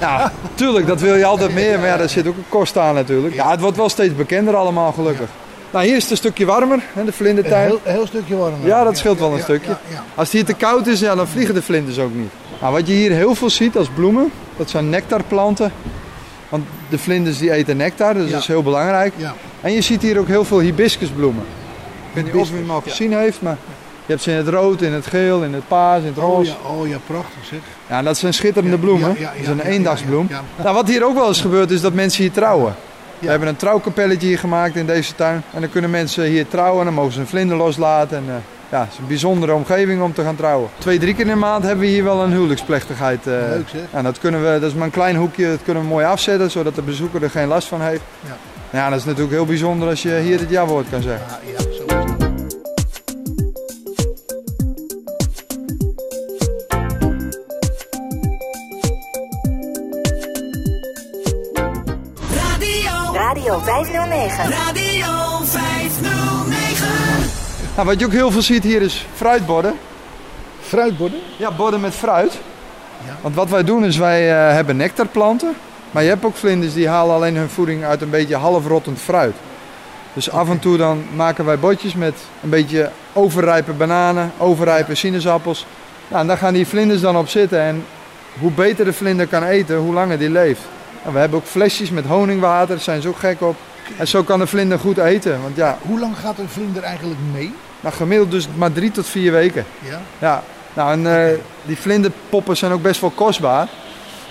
Ja, tuurlijk, dat wil je altijd meer. Maar ja, daar zit ook een kost aan natuurlijk. Ja, het wordt wel steeds bekender allemaal, gelukkig. Nou, hier is het een stukje warmer, hè, de Een vlindertuin. heel, een heel stukje warmer. Ja, dat scheelt wel een stukje. Als het hier te koud is, ja, dan vliegen de vlinders ook niet. Nou, wat je hier heel veel ziet als bloemen, dat zijn nectarplanten. Want de vlinders die eten nectar, dus dat is heel belangrijk. Ja. En je ziet hier ook heel veel hibiscusbloemen. Ik weet niet of u hem al gezien heeft, maar je hebt ze in het rood, in het geel, in het paars, in het Oh roze. ja, oh ja, prachtig zeg. Ja, dat zijn schitterende bloemen. Ja, ja, ja, dat is een eendagsbloem. Nou, wat hier ook wel eens gebeurt is dat mensen hier trouwen. We hebben een trouwkapelletje hier gemaakt in deze tuin. En dan kunnen mensen hier trouwen en dan mogen ze een vlinder loslaten. En, eh, ja, het is een bijzondere omgeving om te gaan trouwen. Twee, drie keer in de maand hebben we hier wel een huwelijksplechtigheid. eh. Leuk, zeg. En dat, kunnen we, dat is maar een klein hoekje, dat kunnen we mooi afzetten, zodat de bezoeker er geen last van heeft. Ja. Ja, dat is natuurlijk heel bijzonder als je hier het ja-woord kan zeggen. Ja, ja, 509. Radio 509. Nou, wat je ook heel veel ziet hier is fruitborden. Fruitborden? Ja, borden met fruit. Ja. Want wat wij doen is wij eh, hebben nectarplanten. Maar je hebt ook vlinders die halen alleen hun voeding uit een beetje halfrottend fruit. Dus af en toe dan maken wij bordjes met een beetje overrijpe bananen, overrijpe sinaasappels. Nou, en daar gaan die vlinders dan op zitten. En hoe beter de vlinder kan eten, hoe langer die leeft. En we hebben ook flesjes met honingwater, daar zijn ze ook gek op. En zo kan de vlinder goed eten. Want ja, Hoe lang gaat een vlinder eigenlijk mee? nou, gemiddeld dus maar drie tot vier weken. Ja. Ja, nou en eh, die vlinderpoppen zijn ook best wel kostbaar.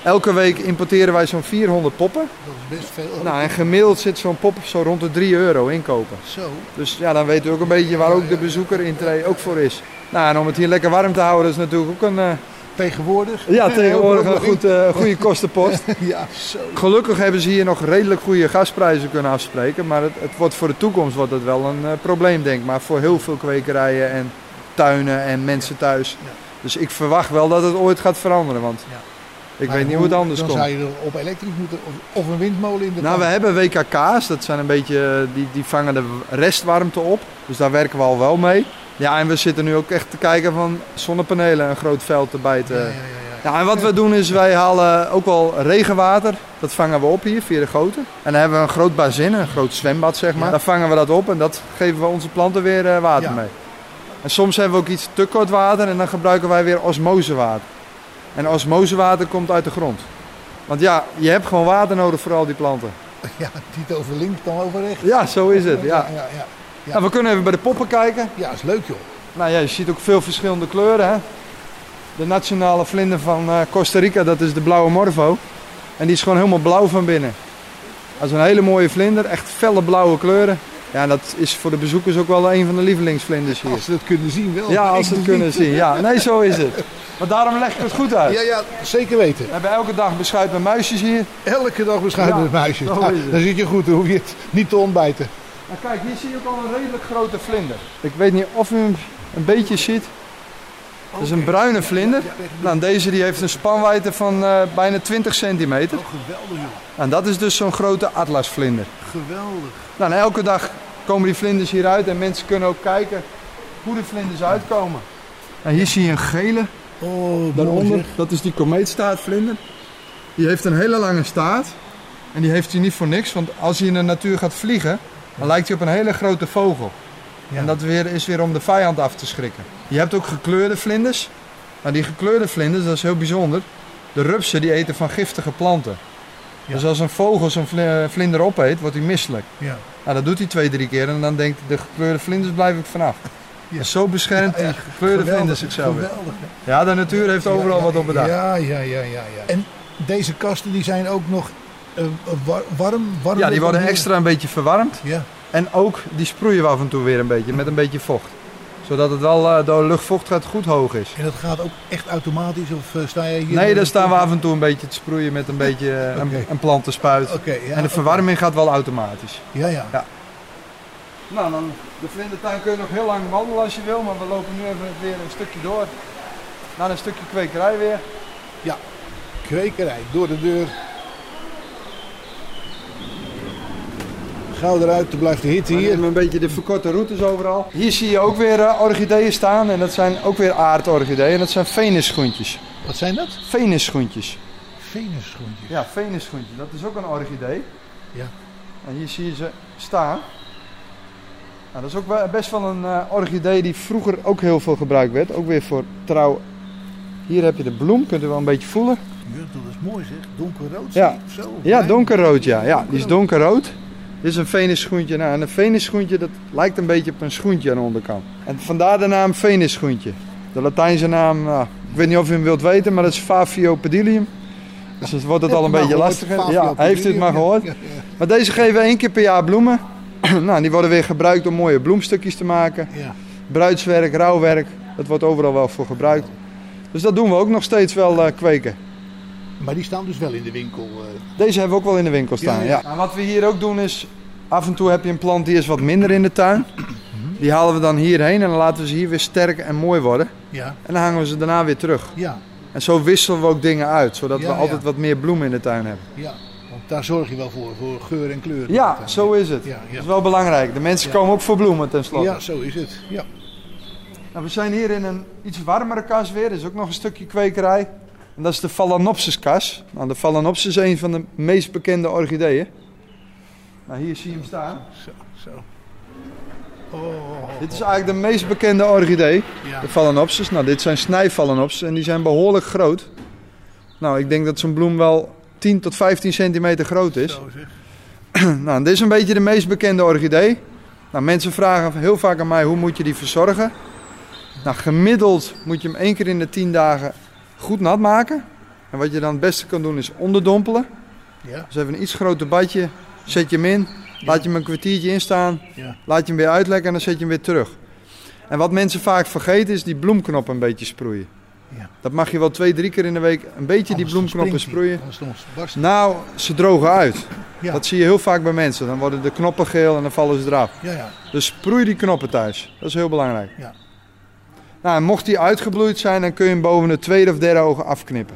Elke week importeren wij zo'n 400 poppen. Dat is best veel. Nou, en gemiddeld zit zo'n pop zo rond de 3 euro inkopen. Zo. Dus ja, dan weten we ook een beetje waar ook de bezoeker intree ook voor is. Nou, en om het hier lekker warm te houden, is natuurlijk ook een, eh, Tegenwoordig? ja, tegenwoordig een goed, eh, goede kostenpost. Ja, zo. Gelukkig hebben ze hier nog redelijk goede gasprijzen kunnen afspreken. Maar het, het wordt voor de toekomst wordt het wel een eh, probleem, denk ik. Maar voor heel veel kwekerijen en tuinen en mensen thuis. Ja. Dus ik verwacht wel dat het ooit gaat veranderen. Want Ja. ik Maar weet niet hoe het anders dan komt. zou je er op elektrisch moeten, of, een windmolen in de Nou, we hebben WKK's. Dat zijn een beetje, die, die vangen de restwarmte op. Dus daar werken we al wel mee. Ja, en we zitten nu ook echt te kijken van zonnepanelen een groot veld erbij te... Ja, ja, ja, ja. Ja, en wat we doen is, wij halen ook wel regenwater. Dat vangen we op hier via de goten. En dan hebben we een groot bazin, een groot zwembad zeg maar. Daar vangen we dat op en dat geven we onze planten weer eh, water mee. En soms hebben we ook iets te kort water en dan gebruiken wij weer osmosewater. En osmosewater komt uit de grond. Want ja, je hebt gewoon water nodig voor al die planten. Ja, niet over links dan over rechts. Ja, zo is het. Ja. Ja. Nou, we kunnen even bij de poppen kijken. Ja, is leuk joh. Nou ja, je ziet ook veel verschillende kleuren. Hè? De nationale vlinder van eh, Costa Rica, dat is de blauwe morvo. En die is gewoon helemaal blauw van binnen. Dat is een hele mooie vlinder, echt felle blauwe kleuren. Ja, dat is voor de bezoekers ook wel een van de lievelingsvlinders hier. Als ze het kunnen zien wel. Ja, als ze het kunnen zien. Ja, nee, zo is het. Maar daarom leg ik het goed uit. Ja, ja, zeker weten. We hebben elke dag beschuit met muisjes hier. Elke dag beschuiten Ja, met muisjes. Nou, dan zit je goed, dan hoef je het niet te ontbijten. Nou, kijk, hier zie je ook al een redelijk grote vlinder. Ik weet niet of u hem een beetje ziet. Dat is een bruine vlinder. Nou, deze die heeft een spanwijdte van eh, bijna 20 centimeter. Oh, geweldig joh. En dat is dus zo'n grote atlasvlinder. Geweldig. Nou, en elke dag komen die vlinders hieruit en mensen kunnen ook kijken hoe de vlinders uitkomen. En hier zie je een gele Oh, daaronder. Dat is die komeetstaatvlinder. Die heeft een hele lange staart. En die heeft hij niet voor niks, want als hij in de natuur gaat vliegen, dan lijkt hij op een hele grote vogel. Ja. En dat weer, is weer om de vijand af te schrikken. Je hebt ook gekleurde vlinders. Maar die gekleurde vlinders, dat is heel bijzonder. De rupsen die eten van giftige planten. Ja. Dus als een vogel zo'n vli- vlinder opeet, wordt hij misselijk. Ja. Nou, dat doet hij twee, drie keer en dan denkt hij, de gekleurde vlinders blijf ik vanaf. Ja. En zo beschermt die gekleurde Geweldig, vlinders zichzelf. weer. Ja, de natuur heeft overal wat op bedacht. Ja, ja, ja, ja, ja. En deze kasten die zijn ook nog eh, war- warm, warm. Ja, die worden extra een beetje verwarmd. Ja, En ook, die sproeien we af en toe weer een beetje, met een beetje vocht. Zodat het wel eh, door de luchtvochtigheid goed hoog is. en dat gaat ook echt automatisch of eh, sta jij hier? Nee, daar staan we af en toe een beetje te sproeien met een beetje eh, een, een plantenspuit. Oké, ja. En de verwarming gaat wel automatisch. Ja, ja. Nou, dan, de vlindertuin kun je nog heel lang wandelen als je wil, maar we lopen nu even weer een stukje door. Naar een stukje kwekerij weer. Kwekerij, door de deur. Gauw eruit, er blijft de hitte hier. nemen een beetje de verkorte routes overal. Hier zie je ook weer eh, orchideeën staan en dat zijn ook weer aardorchideeën. En dat zijn venusschoentjes. Wat zijn dat? Venusschoentjes. Venusschoentjes. Ja, venusschoentje. Dat is ook een orchidee. Ja. En hier zie je ze staan. Nou, dat is ook wel- best wel een eh, orchidee die vroeger ook heel veel gebruikt werd. Ook weer voor trouw. Hier heb je de bloem, kunt u wel een beetje voelen. Ja, dat is mooi zeg. Donkerrood. Ja. Zo. Ja, donkerrood ja. Ja, die is donkerrood. Dit is een venusschoentje. Nou, en een venusschoentje dat lijkt een beetje op een schoentje aan de onderkant. En vandaar de naam venusschoentje. De Latijnse naam, nou, ik weet niet of u hem wilt weten, maar dat is Favio pedilium. Dus dan wordt het al een beetje lastiger. Ja, heeft u het maar gehoord? Ja, ja, Maar deze geven één keer per jaar bloemen. nou, die worden weer gebruikt om mooie bloemstukjes te maken. ja. Bruidswerk, rouwwerk, dat wordt overal wel voor gebruikt. Dus dat doen we ook nog steeds wel eh, kweken. Maar die staan dus wel in de winkel. eh. Deze hebben we ook wel in de winkel staan. Ja, Ja, ja. Nou, wat we hier ook doen is, af en toe heb je een plant die is wat minder in de tuin. Die halen we dan hierheen en dan laten we ze hier weer sterk en mooi worden. Ja, En dan hangen we ze daarna weer terug. ja, En zo wisselen we ook dingen uit, zodat Ja, we ja. altijd wat meer bloemen in de tuin hebben. ja. Want daar zorg je wel voor, voor geur en kleur. Ja, zo is het. Ja, Dat is wel belangrijk. De mensen Ja. komen ook voor bloemen tenslotte. ja, zo is het. Ja. Nou, we zijn hier in een iets warmere kas weer. Er is ook nog een stukje kwekerij. En dat is de Phalaenopsis kas. Nou, de Phalaenopsis is een van de meest bekende orchideeën. Nou, hier zie je hem staan. Zo, zo. Oh, Dit is eigenlijk de meest bekende orchidee, ja. de Phalaenopsis. Nou, dit zijn snijphalaenopsis en die zijn behoorlijk groot. Nou, ik denk dat zo'n bloem wel 10 tot 15 centimeter groot is. Zo zeg. Nou, dit is een beetje de meest bekende orchidee. Nou, mensen vragen heel vaak aan mij hoe moet je die verzorgen. Nou, gemiddeld moet je hem één keer in de 10 dagen goed nat maken. En wat je dan het beste kan doen is onderdompelen. Ja, Dus even een iets groter badje, zet je hem in, laat je hem een kwartiertje instaan, ja. laat je hem weer uitlekken en dan zet je hem weer terug. En wat mensen vaak vergeten is die bloemknop een beetje sproeien. Ja. Dat mag je wel twee, drie keer in de week een beetje die bloemknoppen sproeien. Nou, ze drogen uit. Ja. Dat zie je heel vaak bij mensen. Dan worden de knoppen geel en dan vallen ze eraf. Ja, ja. Dus sproei die knoppen thuis. Dat is heel belangrijk. Nou, en mocht die uitgebloeid zijn, dan kun je hem boven het tweede of derde oog afknippen.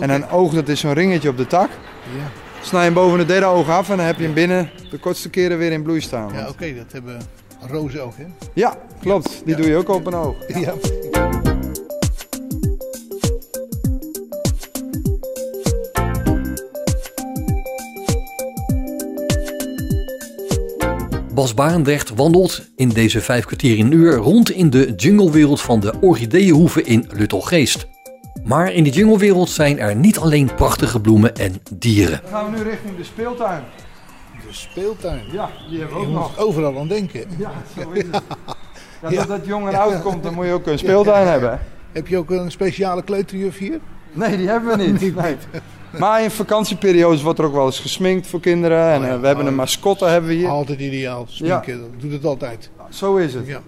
En een oog, dat is zo'n ringetje op de tak. Ja, Snij hem boven het derde oog af en dan heb je hem binnen de kortste keren weer in bloei staan. ja oké, dat hebben rozen ook, hè? Ja, klopt. Die Ja. doe je ook op een oog. Ja. Bas Barendrecht wandelt in deze vijf kwartier in een uur rond in de junglewereld van de orchideeënhoeve in Luttelgeest. Maar in die junglewereld zijn er niet alleen prachtige bloemen en dieren. Dan gaan we nu richting de speeltuin. De speeltuin. Ja, die hebben we Je ook nog. moet overal aan denken. Ja, zo is het. Ja, Ja. dat dat jong en oud komt, dan moet je ook een speeltuin hebben. Heb je ook een speciale kleuterjuf hier? Nee, die hebben we niet. Niet, Nee. Maar in vakantieperiodes wordt er ook wel eens gesminkt voor kinderen. En Oh ja, eh, we hebben oh een ja. mascotte hebben we hier. Altijd ideaal. Sminken, dat doet het altijd. Zo is het. Ja.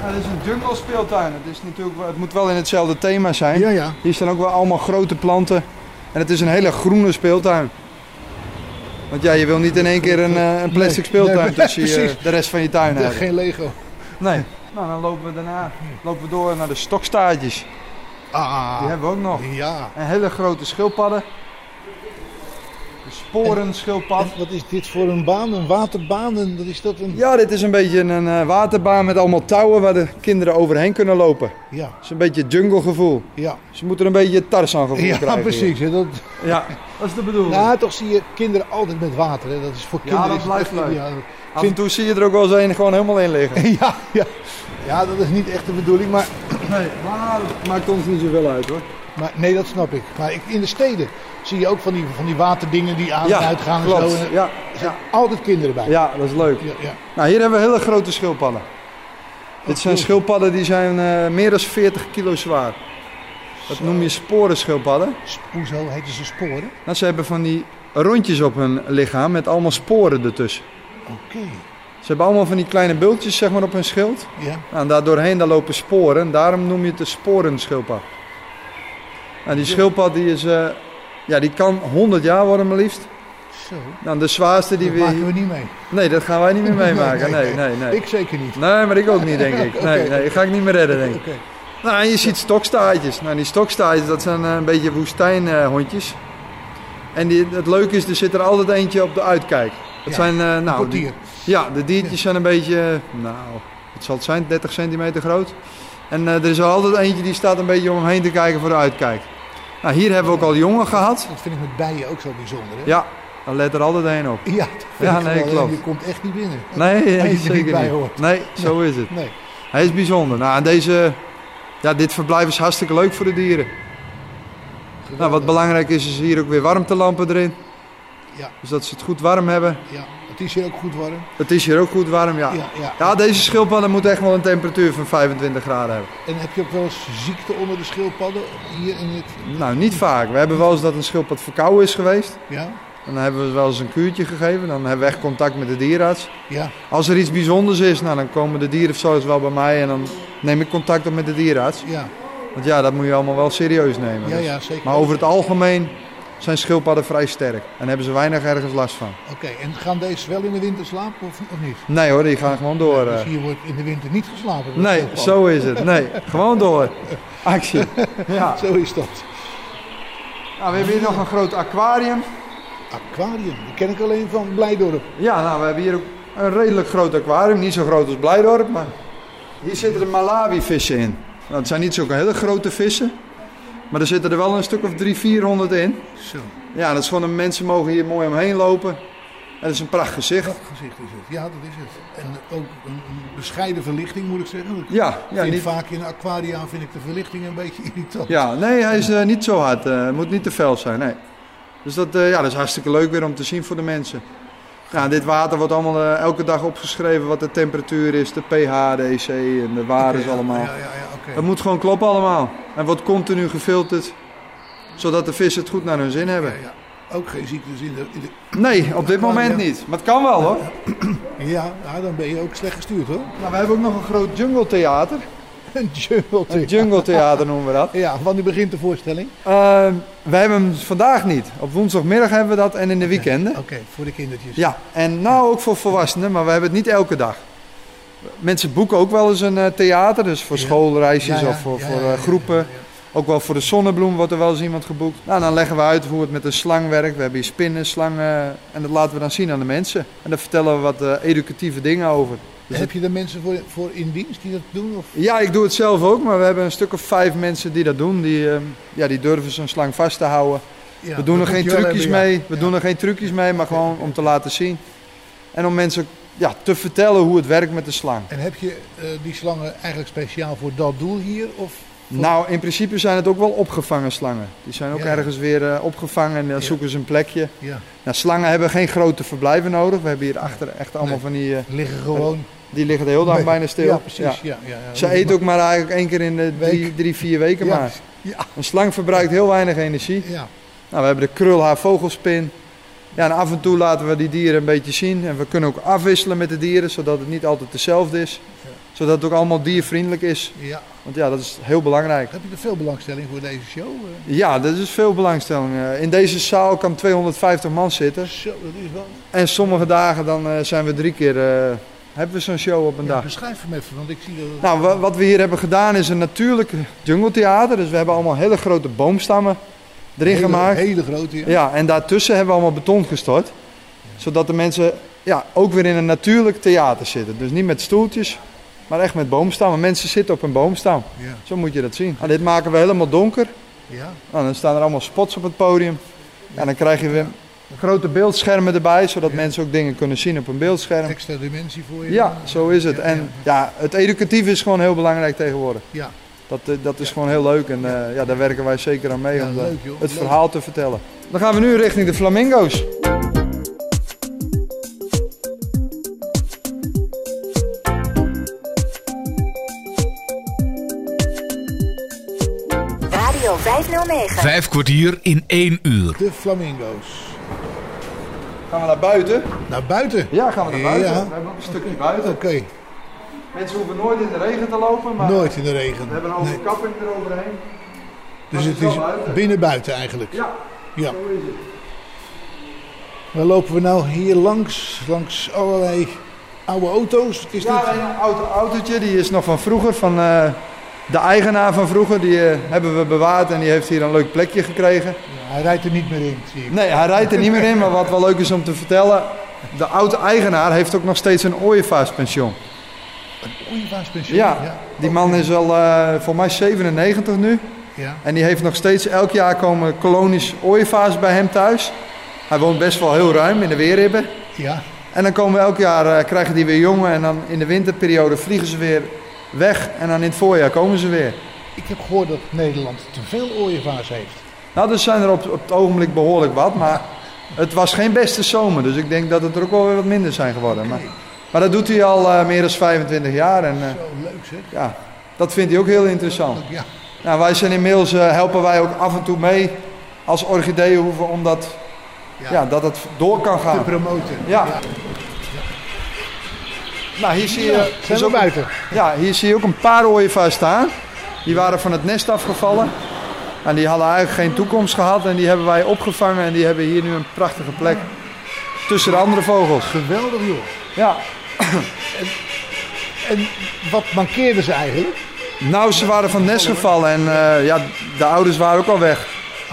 Ja, dit is een jungle speeltuin. Het, is natuurlijk, het moet wel in hetzelfde thema zijn. Ja, ja. Hier staan ook wel allemaal grote planten. En het is een hele groene speeltuin. Want ja, je wil niet in één keer een, eh, een plastic Nee, speeltuin nee, tussen je, precies. de rest van je tuin hebben. geen Lego. Nee. Nou, dan lopen we daarna lopen we door naar de stokstaartjes. Ah, Die hebben we ook nog. ja. En hele grote schildpadden. De sporenschildpad. En wat is dit voor een baan? Een waterbaan? En wat is dat? Een... Ja, dit is een beetje een eh, waterbaan met allemaal touwen waar de kinderen overheen kunnen lopen. Ja, Het is een beetje jungle gevoel. ja. Ze moeten een beetje Tarzan gevoel Ja, krijgen. precies. hè, Dat. Ja, dat is de bedoeling. nou, toch zie je kinderen altijd met water. Hè. Dat is voor Ja, kinderen. dat is het blijft leuk. Ja, Af en toe zie je er ook wel eens een gewoon helemaal in liggen. ja, ja. ja, dat is niet echt de bedoeling. Maar, Nee, maar dat maakt ons niet zoveel uit hoor. maar nee, dat snap ik. Maar ik, in de steden zie je ook van die, van die waterdingen die aan en Ja, uit gaan en klopt. zo. En er Ja, zijn altijd kinderen bij. ja, dat is leuk. Ja, ja. Nou, hier hebben we hele grote schildpadden. Dit zijn cool. schildpadden die zijn eh, meer dan 40 kilo zwaar. Dat noem je sporenschildpadden. Sp- Hoezo heten ze sporen? Nou, ze hebben van die rondjes op hun lichaam met allemaal sporen ertussen. Oké. Ze hebben allemaal van die kleine bultjes zeg maar, op hun schild. Ja. Nou, en daar doorheen daar lopen sporen. En daarom noem je het de sporenschildpad. Nou, die schildpad die is, eh, ja, die kan 100 jaar worden maar liefst. Zo. Nou, de zwaarste die Dat we... maken we niet mee. Nee, dat gaan wij niet meer meemaken. Nee, nee, nee. Ik zeker niet. Nee, maar ik ook niet, denk ik. Nee, nee, ik ga ik niet meer redden, denk ik. Oké. Nou, en je ziet stokstaartjes. Nou, die stokstaartjes, dat zijn eh, een beetje woestijnhondjes. en die, het leuke is, er zit er altijd eentje op de uitkijk. Ja, zijn, eh, nou, die- ja, de diertjes zijn een beetje, eh, nou, wat zal het zijn, 30 centimeter groot. En eh, er is er altijd eentje die staat een beetje om hem heen te kijken voor de uitkijk. Nou, hier hebben we ook al jongen gehad. Dat vind ik met bijen ook zo bijzonder. Hè? Ja, daar let er altijd één op. Ja, dat vind Ja, nee, wel. klopt. Je komt echt niet binnen. Nee, nee niet zeker bij niet. hoort. Nee, zo is het. Nee. Hij is bijzonder. Nou, en deze, ja, dit verblijf is hartstikke leuk voor de dieren. Nou, wat belangrijk is, is hier ook weer warmtelampen erin. Ja. Dus dat ze het goed warm hebben. Ja, het is hier ook goed warm. Het is hier ook goed warm, ja. Ja, ja. Ja, deze schildpadden moeten echt wel een temperatuur van 25 graden hebben. En heb je ook wel eens ziekte onder de schildpadden hier in het... Nou, niet vaak. We hebben wel eens dat een schildpad verkouden is geweest. Ja? En dan hebben we wel eens een kuurtje gegeven. Dan hebben we echt contact met de dierenarts. Ja. Als er iets bijzonders is, nou, dan komen de dierenverzorgers wel bij mij. En dan neem ik contact op met de dierenarts. Ja. Want ja, dat moet je allemaal wel serieus nemen. Ja, Dus- ja, zeker. Maar over het algemeen zijn schildpadden vrij sterk. En hebben ze weinig ergens last van. Oké, en gaan deze wel in de winter slapen of, of niet? Nee hoor, die gaan gewoon door. Dus eh. hier wordt in de winter niet geslapen. Nee, zo is het. Nee, gewoon door. Actie. Ja. Zo is dat. Nou, we hebben hier nog een groot aquarium. Aquarium, die ken ik alleen van Blijdorp. Ja, nou, we hebben hier ook een redelijk groot aquarium. Niet zo groot als Blijdorp, maar hier zitten de Malawi-vissen in. Nou, het zijn niet zulke hele grote vissen. Maar er zitten er wel een stuk of 300, 400 in. Zo, Ja, dat is gewoon een mensen mogen hier mooi omheen lopen. En dat is een prachtig gezicht. dat gezicht is het. Ja, dat is het. En ook een, een bescheiden verlichting moet ik zeggen. Ik Ja, ja, vind niet, vaak in aquaria vind ik de verlichting een beetje irritant. ja nee, hij is eh, niet zo hard. Het moet niet te fel zijn, nee. Dus dat, eh, ja, dat is hartstikke leuk weer om te zien voor de mensen. Ja, dit water wordt allemaal elke dag opgeschreven wat de temperatuur is, de pH, de EC en de waarden allemaal. Ja, ja, ja, Het moet gewoon kloppen allemaal. En wordt continu gefilterd, zodat de vissen het goed naar hun zin hebben. Ja, ja. Ook geen ziektes in de... In de... Nee, op dit moment niet. Maar het kan wel hoor. Ja, nou, dan ben je ook slecht gestuurd hoor. Nou, we hebben ook nog een groot jungle theater. Een jungle. Een jungle theater noemen we dat. Ja, wanneer begint de voorstelling? Uh, we hebben hem vandaag niet. Op woensdagmiddag hebben we dat en in de weekenden. Oké, voor de kindertjes. Ja, en nou ook voor volwassenen, maar we hebben het niet elke dag. Mensen boeken ook wel eens een eh, theater, dus voor Ja. schoolreisjes Ja, of voor, voor eh, groepen. Ook wel voor de zonnebloem wordt er wel eens iemand geboekt. Nou, dan leggen we uit hoe het met een slang werkt. We hebben hier spinnen, slangen en dat laten we dan zien aan de mensen. En daar vertellen we wat eh, educatieve dingen over. Dus Heb je er mensen voor, voor in dienst die dat doen? Of? Ja, ik doe het zelf ook, maar we hebben een stuk of vijf mensen die dat doen. Die, eh, ja, die durven zo'n slang vast te houden. Ja, we doen er geen trucjes hebben, ja. mee. We Ja. doen er geen trucjes mee, maar gewoon om te laten zien. En om mensen ja, te vertellen hoe het werkt met de slang. En heb je eh, die slangen eigenlijk speciaal voor dat doel hier? Of voor- Nou, in principe zijn het ook wel opgevangen slangen. Die zijn ook Ja. ergens weer eh, opgevangen en dan Ja. zoeken ze een plekje. Ja, Nou, slangen hebben geen grote verblijven nodig. We hebben hier achter echt allemaal Nee. van die... eh, liggen gewoon. die liggen de hele dag Nee. bijna stil. Ja, precies. Ja. Ja. Ja, ja, Ze eten ook maar eigenlijk één keer in de drie, drie vier weken maar. Ja. Een slang verbruikt heel weinig energie. Ja. Nou, we hebben de krulhaar vogelspin. Ja, en af en toe laten we die dieren een beetje zien. En we kunnen ook afwisselen met de dieren, zodat het niet altijd hetzelfde is. Ja. Zodat het ook allemaal diervriendelijk is. ja. Want ja, dat is heel belangrijk. Heb je er veel belangstelling voor deze show? Ja, dat is veel belangstelling. Eh, In deze zaal kan 250 man zitten. Zo, dat is wel. En sommige dagen dan eh, zijn we drie keer eh, hebben we zo'n show op een Ja, dag. beschrijf hem even, want ik zie dat... Nou, wa- wat we hier hebben gedaan is een natuurlijk jungletheater. Dus we hebben allemaal hele grote boomstammen erin hele, gemaakt. Hele grote, ja. Ja, en daartussen hebben we allemaal beton gestort. Zodat de mensen ja, ook weer in een natuurlijk theater zitten. Dus niet met stoeltjes, maar echt met boomstammen. Mensen zitten op een boomstam. Ja, Zo moet je dat zien. Nou, dit maken we helemaal donker. ja. Nou, dan staan er allemaal spots op het podium. En dan krijg je weer grote beeldschermen erbij, zodat mensen ook dingen kunnen zien op een beeldscherm. Extra dimensie voor je. Ja, zo is het. Ja, En ja, het educatief is gewoon heel belangrijk tegenwoordig. Ja, Dat, eh, dat is gewoon heel leuk en eh, ja, daar werken wij zeker aan mee Ja, om de- leuk, joh. het Leuk. verhaal te vertellen. Dan gaan we nu richting de flamingo's. Radio 509. Vijf kwartier in één uur. de flamingo's. Gaan we naar buiten? Naar buiten? Ja, gaan we naar buiten. Ja. We hebben ook een stukje buiten. Oké, Mensen hoeven nooit in de regen te lopen, maar nooit in de regen. we hebben een Nee. overkapping eroverheen. Dus het het is wel buiten. binnen-buiten eigenlijk. Ja, Ja. zo is het. Dan lopen we nou hier langs, langs allerlei oude auto's. Wat is Ja, dit? een auto, autootje, die is nog van vroeger, van eh, de eigenaar van vroeger. Die eh, hebben we bewaard en die heeft hier een leuk plekje gekregen. Ja, hij rijdt er niet meer in, zie ik. Nee, hij rijdt er niet meer in, maar wat wel leuk is om te vertellen... De oude eigenaar heeft ook nog steeds een ooievaarspension. Ooievaarspension? Ja, die man is al eh voor mij 97 nu. Ja. En die heeft nog steeds, elk jaar komen kolonies ooievaars bij hem thuis. Hij woont best wel heel ruim in de weerribben. ja. En dan komen we elk jaar, eh, krijgen die weer jongen. En dan in de winterperiode vliegen ze weer weg. En dan in het voorjaar komen ze weer. Ik heb gehoord dat Nederland te veel ooievaars heeft. Nou, er zijn er op, op het ogenblik behoorlijk wat. Maar het was geen beste zomer. Dus ik denk dat het er ook wel weer wat minder zijn geworden. Maar, maar dat doet hij al eh, meer dan 25 jaar. En eh, Zo leuk zeg. ja, dat vindt hij ook heel interessant. Ja. Nou, wij zijn inmiddels, eh, helpen wij ook af en toe mee als orchideeënhoeven. Omdat Ja. ja. dat het door kan Te gaan. promoten. Ja. Nou, hier zie je, Ja, zijn we ook, buiten. ja, hier zie je ook een paar ooievaars staan. Die waren van het nest afgevallen. En die hadden eigenlijk geen toekomst gehad. En die hebben wij opgevangen. En die hebben hier nu een prachtige plek tussen de andere vogels. Geweldig joh. Ja, En wat mankeerden ze eigenlijk? nou ze waren van nest gevallen. En eh, ja, de ouders waren ook al weg.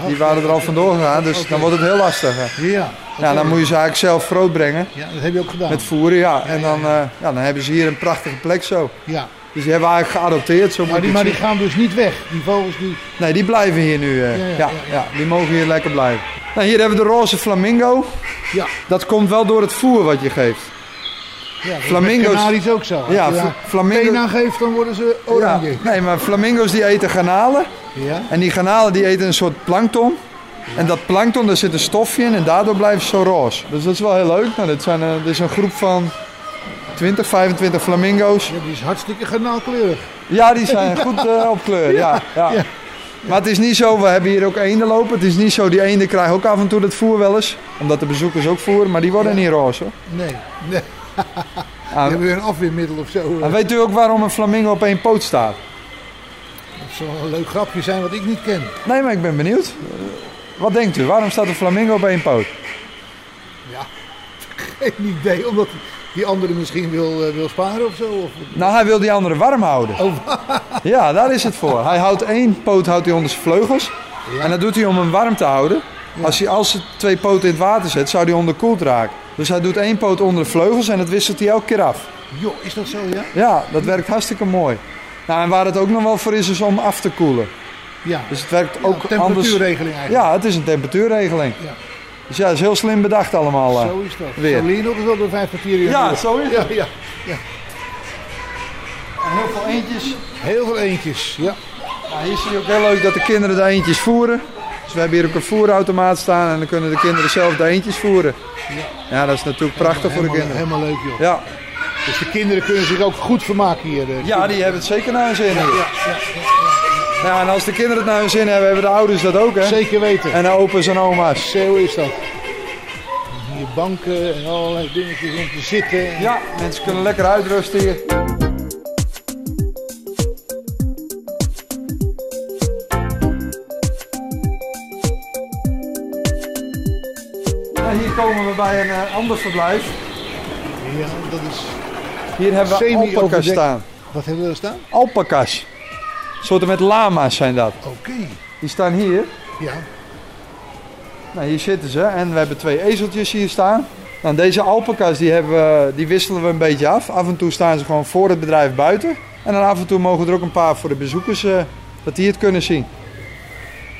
Die waren er al vandoor gegaan. Dus dan wordt het heel lastig. hè. Ja. Ja, dan moet je ze eigenlijk zelf grootbrengen. Ja, dat heb je ook gedaan. Met voeren, ja. En dan, eh, ja, dan hebben ze hier een prachtige plek zo. Ja. Dus die hebben we eigenlijk geadopteerd. Zo Maar die, maar die gaan dus niet weg. Die vogels die... Nee, die blijven hier nu. eh. Ja, ja, ja, die mogen hier lekker blijven. Nou, hier hebben we de roze flamingo. Ja. Dat komt wel door het voer wat je geeft. Ja Flamingo's- Met kanaries ook zo. Als Ja, je fla- daar flamingo- Pena geeft, dan worden ze oranje. Ja, nee, maar flamingo's die eten garnalen. Ja. En die garnalen die eten een soort plankton. En dat plankton, daar zit een stofje in en daardoor blijven ze zo roze. Dus dat is wel heel leuk. Nou, dit, zijn, eh, dit is een groep van 20, 25 flamingo's. Ja, die is hartstikke garnaalkleurig. Ja, die zijn goed eh, op kleur. Ja, ja. Maar het is niet zo, we hebben hier ook eenden lopen. Het is niet zo, die eenden krijgen ook af en toe dat voer wel eens. Omdat de bezoekers ook voeren, maar die worden niet roze. hoor. Nee. nee. Ah, hebben weer een afweermiddel of zo. en weet u ook waarom een flamingo op één poot staat? Dat zou een leuk grapje zijn wat ik niet ken. Nee, maar ik ben benieuwd. Eh, Wat denkt u? Waarom staat een flamingo op één poot? Ja. Geen idee, omdat die andere misschien wil, eh, wil sparen of zo. Of... Nou, hij wil die andere warm houden. Oh, Ja, daar is het voor. Hij houdt één poot houdt hij onder zijn vleugels. En dat doet hij om hem warm te houden. Als hij als hij twee poten in het water zet, zou hij onderkoeld raken. Dus hij doet één poot onder de vleugels en dat wisselt hij elke keer af. joh, is dat zo, ja? Ja, dat werkt hartstikke mooi. Nou, en waar het ook nog wel voor is, is om af te koelen. Ja. Dus het werkt Ja, ook temperatuurregeling eigenlijk. Ja, het is een temperatuurregeling. Ja. Dus ja, dat is heel slim bedacht allemaal. eh. Zo is dat. weer. Zo nog eens wel door vijf kwartier Ja, uur. zo is ja, het. ja. En heel veel eentjes. Heel veel eentjes, ja. Nou, hier zie je ook heel leuk dat de kinderen de eentjes voeren. Dus we hebben hier ook een voerautomaat staan en dan kunnen de kinderen zelf de eentjes voeren. Ja, dat is natuurlijk prachtig voor de kinderen. helemaal leuk, joh. Ja. Dus de kinderen kunnen zich ook goed vermaken hier. eh. ja, die hebben het zeker naar hun zin. Ja, ja, Ja, en als de kinderen het naar hun zin hebben, hebben de ouders dat ook, hè? zeker weten. En de opa's en oma's. Zo is dat. Hier banken en allerlei dingetjes om te zitten. Ja, mensen kunnen lekker uitrusten hier. Komen we bij een eh, ander verblijf. Ja, dat is Hier hebben we alpaca's staan. Wat hebben we er staan? Alpaca's. Soorten met lama's zijn dat. Oké. Die staan hier. Ja. Nou, hier zitten ze. En we hebben twee ezeltjes hier staan. Nou, deze alpaca's die hebben die wisselen we een beetje af. Af en toe staan ze gewoon voor het bedrijf buiten. En dan af en toe mogen er ook een paar voor de bezoekers, eh, dat die het kunnen zien.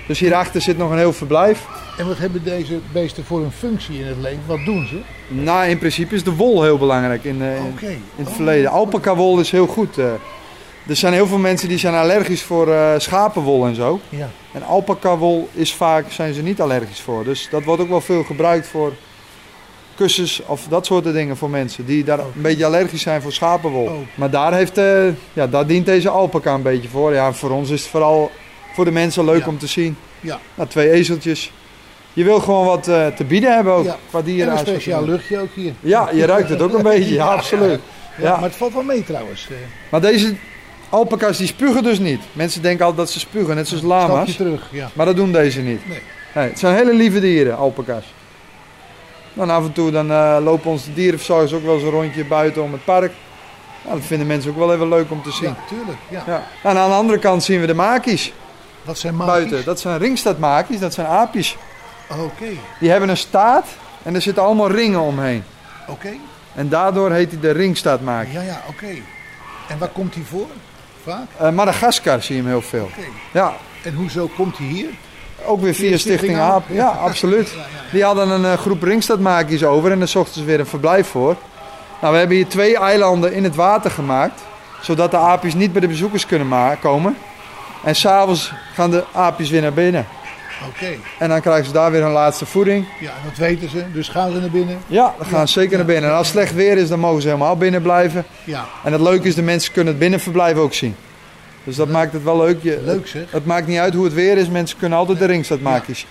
Dus hierachter zit nog een heel verblijf. En wat hebben deze beesten voor een functie in het leven? Wat doen ze? Nou, in principe is de wol heel belangrijk in, eh, in, Oké. in het Oh, verleden. Alpaca wol is heel goed. eh. er zijn heel veel mensen die zijn allergisch voor eh, schapenwol en zo. Ja. En alpaca wol is vaak, zijn ze niet allergisch voor. Dus dat wordt ook wel veel gebruikt voor kussens of dat soort dingen voor mensen die daar een beetje allergisch zijn voor schapenwol. Oh. Maar daar, heeft, ja, daar dient deze alpaca een beetje voor. Ja, voor ons is het vooral voor de mensen leuk Ja. om te zien. Ja. Nou, twee ezeltjes. Je wil gewoon wat eh, te bieden hebben ook Ja. qua En dieren. een speciaal luchtje ook hier. Ja, je ruikt het ook een beetje, ja, absoluut. Ja, Ja. Maar het valt wel mee trouwens. Eh, Maar deze alpaca's die spugen dus niet. Mensen denken altijd dat ze spugen, net zoals Stapje lama's. terug, ja. Maar dat doen deze niet. Nee. Nee, het zijn hele lieve dieren, alpaca's. Dan af en toe dan, eh, lopen onze dierenverzorgers ook wel eens een rondje buiten om het park. Nou, dat vinden mensen ook wel even leuk om te zien. Ja, tuurlijk. Ja. Ja. En aan de andere kant zien we de makies Wat zijn makies? buiten. Dat zijn ringstadmakies, dat zijn aapjes. Oké, Die hebben een staart en er zitten allemaal ringen omheen. oké. En daardoor heet hij de ringstaartmakie. Ja, ja, oké. En waar komt hij voor? Vaak? Eh Madagaskar zie je hem heel veel. Oké. Ja, En hoezo komt hij hier? ook weer via Stichting Aap. Ja, absoluut. Ja, ja, ja. Die hadden een eh, groep ringstadmakies over en daar zochten ze weer een verblijf voor. Nou, we hebben hier twee eilanden in het water gemaakt, zodat de aapjes niet bij de bezoekers kunnen komen. En s'avonds gaan de aapjes weer naar binnen. Oké. En dan krijgen ze daar weer hun laatste voeding. Ja, dat weten ze. Dus gaan ze naar binnen. Ja, dan gaan ze zeker naar binnen. En als het slecht weer is, dan mogen ze helemaal binnen blijven. Ja, En het leuke is, de mensen kunnen het binnenverblijf ook zien. Dus dat maakt het wel leuk. Je, leuk zeg. Het maakt niet uit hoe het weer is, mensen kunnen altijd de ringstadmakies zien.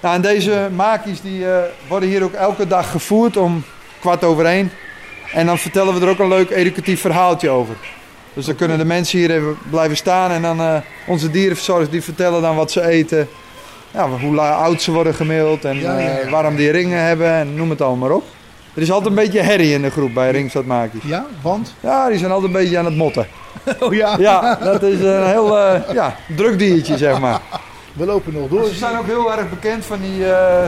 Nou, en deze makies die, eh, worden hier ook elke dag gevoerd om kwart over één. En dan vertellen we er ook een leuk educatief verhaaltje over. Dus dan kunnen de mensen hier even blijven staan en dan eh, onze dierenverzorgers die vertellen dan wat ze eten. Ja, hoe oud ze worden gemiddeld en Ja, ja, ja. eh, waarom die ringen hebben en noem het allemaal maar op. Er is altijd een beetje herrie in de groep bij ringstadmakies. Ja, want? Ja, die zijn altijd een beetje aan het motten. Oh ja, Ja, dat is een heel eh, ja, druk diertje, zeg maar. we lopen nog door. Ze zijn ook heel erg bekend van die, eh,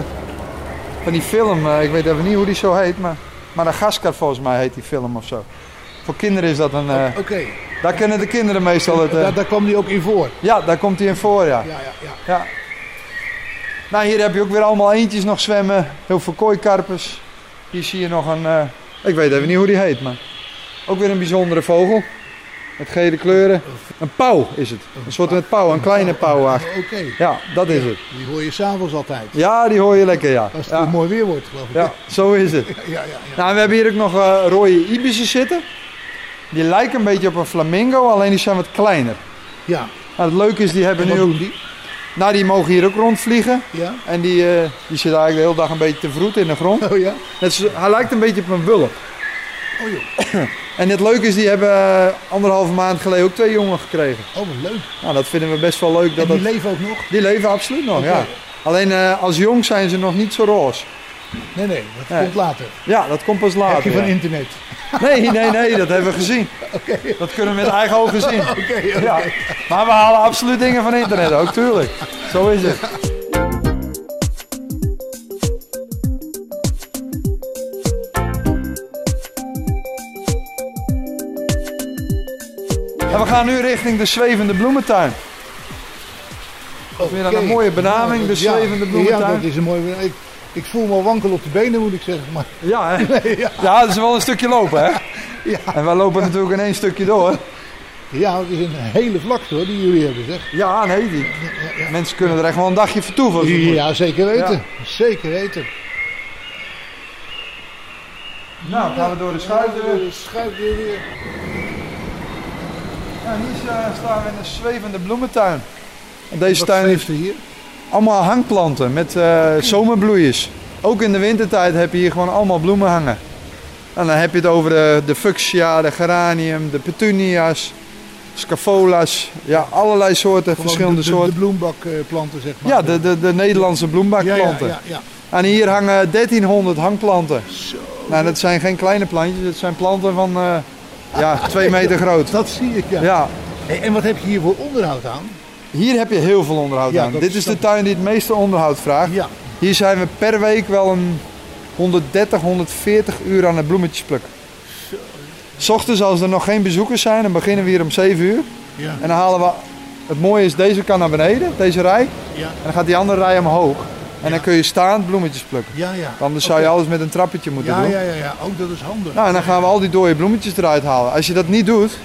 van die film. eh, ik weet even niet hoe die zo heet, maar Madagaskar volgens mij heet die film of zo. Voor kinderen is dat een... eh, Oké, daar kennen de kinderen meestal het... eh, daar, daar kwam die ook in voor. ja, daar komt hij in voor, ja. Ja, ja, ja. Nou, hier heb je ook weer allemaal eentjes nog zwemmen. Heel veel kooikarpers. Hier zie je nog een... eh, ik weet even niet hoe die heet, maar... Ook weer een bijzondere vogel. Met gele kleuren. Een pauw is het. Een soort met pauw, een kleine pauw. eigenlijk. Oké, Ja, dat is het. die hoor je s'avonds altijd. Ja, die hoor je lekker, ja. Als het Ja, mooi weer wordt, geloof ik. ja zo is het. ja, ja. ja. Nou, we hebben hier ook nog eh, rode ibissen zitten. Die lijken een beetje op een flamingo, alleen die zijn wat kleiner. ja. Nou, het leuke is, die hebben nu ook... doen die? Nou, die mogen hier ook rondvliegen. Ja? En die, eh, die zitten eigenlijk de hele dag een beetje te vroeten in de grond. Oh ja? Zo- hij lijkt een beetje op een wulp. Oh joh. En het leuke is, die hebben eh, anderhalve maand geleden ook twee jongen gekregen. Oh, wat leuk. Nou, dat vinden we best wel leuk. Dat En die dat... leven ook nog? die leven absoluut nog, ja. Alleen eh, als jong zijn ze nog niet zo roze. Nee, nee, dat Nee. komt later. Ja, dat komt pas later. Heb je van ja. internet? Nee, nee, nee, dat hebben we gezien. Oké, Dat kunnen we met eigen ogen zien. oké. Ja. Maar we halen absoluut dingen van internet ook, tuurlijk. Zo is het. En we gaan nu richting de zwevende bloementuin. Weer een mooie benaming, de Ja, zwevende Ja, bloementuin. dat is een mooie ik voel me wankel op de benen, moet ik zeggen. Maar Ja, hè? ja, ja, dat is wel een stukje lopen, hè? Ja. En wij lopen natuurlijk in één stukje door. ja, het is een hele vlakte hoor, die jullie hebben, zeg. Ja, nee, die, mensen kunnen er echt wel een dagje vertoeven. als moet. Ja, zeker weten. Zeker weten. Nou, gaan we door de schuifdeur. De schuifdeur weer. Hier eh, staan we in een zwevende bloementuin. En deze Wat tuin heeft er hier? Allemaal hangplanten met eh, zomerbloeiers. Ook in de wintertijd heb je hier gewoon allemaal bloemen hangen. En dan heb je het over de, de fuchsia, de geranium, de petunia's, scapholas. Ja, allerlei soorten, Gewoon verschillende de, de, soorten. De bloembakplanten, zeg maar. Ja, de, de, de Nederlandse ja, ja, bloembakplanten. ja, ja. En hier hangen 1300 hangplanten. Zo. Nou, dat zijn geen kleine plantjes. Het zijn planten van eh, ja, twee meter groot. Dat zie ik, ja. Ja, Hey, en wat heb je hier voor onderhoud aan? Hier heb je heel veel onderhoud Ja, aan. Dit is de tuin die het meeste onderhoud vraagt. Ja. Hier zijn we per week wel een 130, 140 uur aan het bloemetjes plukken. S ochtends als er nog geen bezoekers zijn, dan beginnen we hier om 7 uur. Ja. En dan halen we, het mooie is deze kan naar beneden, deze rij. Ja. En dan gaat die andere rij omhoog. En dan kun je staand bloemetjes plukken. Ja, ja. Anders zou je alles met een trappetje moeten Ja, doen. ja, ja, ja. Ook dat is handig. Nou, en dan gaan we al die dode bloemetjes eruit halen. Als je dat niet doet,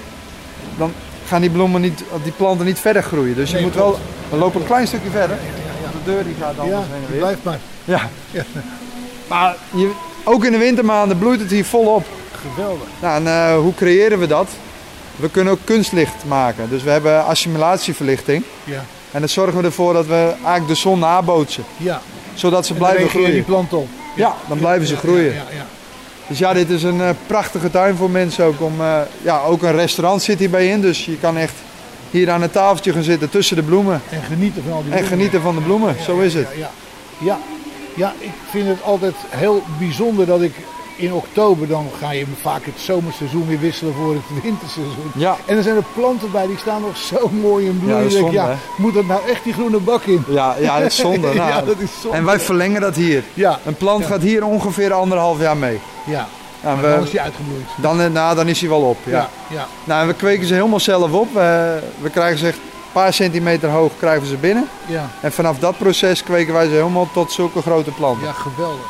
dan gaan die bloemen niet, die planten niet verder groeien. Dus je Nee, moet wel, we lopen een klein stukje verder. De deur die gaat anders heen en weer. blijf maar. Ja. Maar je, ook in de wintermaanden bloeit het hier volop. Geweldig. Nou, en eh, hoe creëren we dat? We kunnen ook kunstlicht maken. Dus we hebben assimilatieverlichting. Ja. En dan zorgen we ervoor dat we eigenlijk de zon nabootsen. Ja. Zodat ze blijven je die groeien. plant op. Ja, dan blijven ze groeien. Ja, ja. Dus ja, dit is een eh, prachtige tuin voor mensen ook. Om, eh, ja, ook een restaurant zit hierbij in. Dus je kan echt hier aan een tafeltje gaan zitten tussen de bloemen. En genieten van al die En genieten van de bloemen. Zo is het. Ja, ja. ja. ja, ik vind het altijd heel bijzonder dat ik in oktober dan ga je vaak het zomerseizoen weer wisselen voor het winterseizoen. Ja. En er zijn er planten bij die staan nog zo mooi in bloei. Ja, zonde, ja, moet dat nou echt die groene bak in? Ja, ja, dat is zonde. Nou, ja, dat is zonde. En wij verlengen dat hier. Ja, Een plant gaat hier ongeveer anderhalf jaar mee. ja. Nou, dan is die uitgebloeid. dan, eh, nou, dan is hij wel op. Ja. Ja. Nou, en we kweken ze helemaal zelf op. We, we krijgen ze echt een paar centimeter hoog krijgen we ze binnen. Ja, En vanaf dat proces kweken wij ze helemaal tot zulke grote planten. ja, geweldig.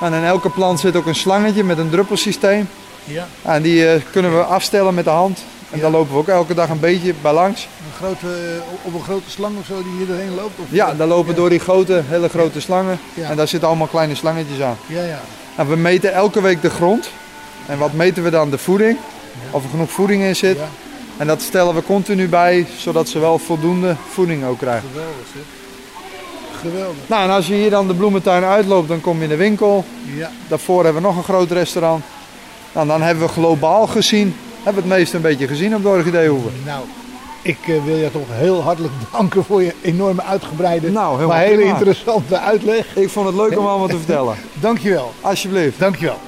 En in elke plant zit ook een slangetje met een druppelsysteem. Ja, En die eh, kunnen we afstellen met de hand. En daar lopen we ook elke dag een beetje bij langs. een grote, eh, op een grote slang of zo die hier doorheen loopt? Of, Ja, daar lopen door die grote, hele grote slangen. Ja. En daar zitten allemaal kleine slangetjes aan. Ja, ja. En we meten elke week de grond. En wat meten we dan? De voeding. Of er genoeg voeding in zit. Ja. En dat stellen we continu bij, zodat ze wel voldoende voeding ook krijgen. Geweldig. Geweldig. Nou, en als je hier dan de bloementuin uitloopt, dan kom je in de winkel. Ja, Daarvoor hebben we nog een groot restaurant. Nou, dan hebben we globaal gezien, hebben we het meest een beetje gezien op de orchideehoeven. nou, ik eh, wil je toch heel hartelijk danken voor je enorme uitgebreide, Nou, maar hele prima. interessante uitleg. Ik vond het leuk om allemaal te vertellen. Dankjewel. Alsjeblieft. Dankjewel.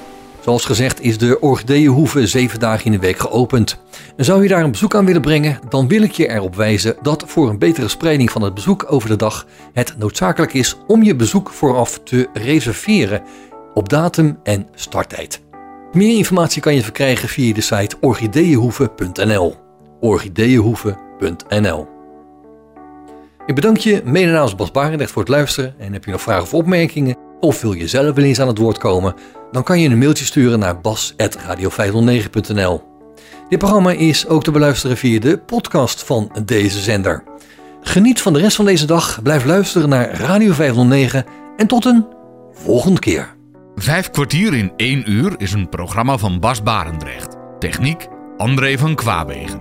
Zoals gezegd is de Orchideeënhoeve zeven dagen in de week geopend. En zou je daar een bezoek aan willen brengen, dan wil ik je erop wijzen dat voor een betere spreiding van het bezoek over de dag het noodzakelijk is om je bezoek vooraf te reserveren op datum en starttijd. Meer informatie kan je verkrijgen via de site orchideeënhoeve.nl. orchideeënhoeve.nl Ik bedank je mede namens Bas Barendrecht voor het luisteren en heb je nog vragen of opmerkingen of wil je zelf wel eens aan het woord komen, dan kan je een mailtje sturen naar bas.radio509.nl. Dit programma is ook te beluisteren via de podcast van deze zender. Geniet van de rest van deze dag, blijf luisteren naar Radio 509 en tot een volgende keer. Vijf kwartier in één uur is een programma van Bas Barendrecht. Techniek André van Kwaabegen.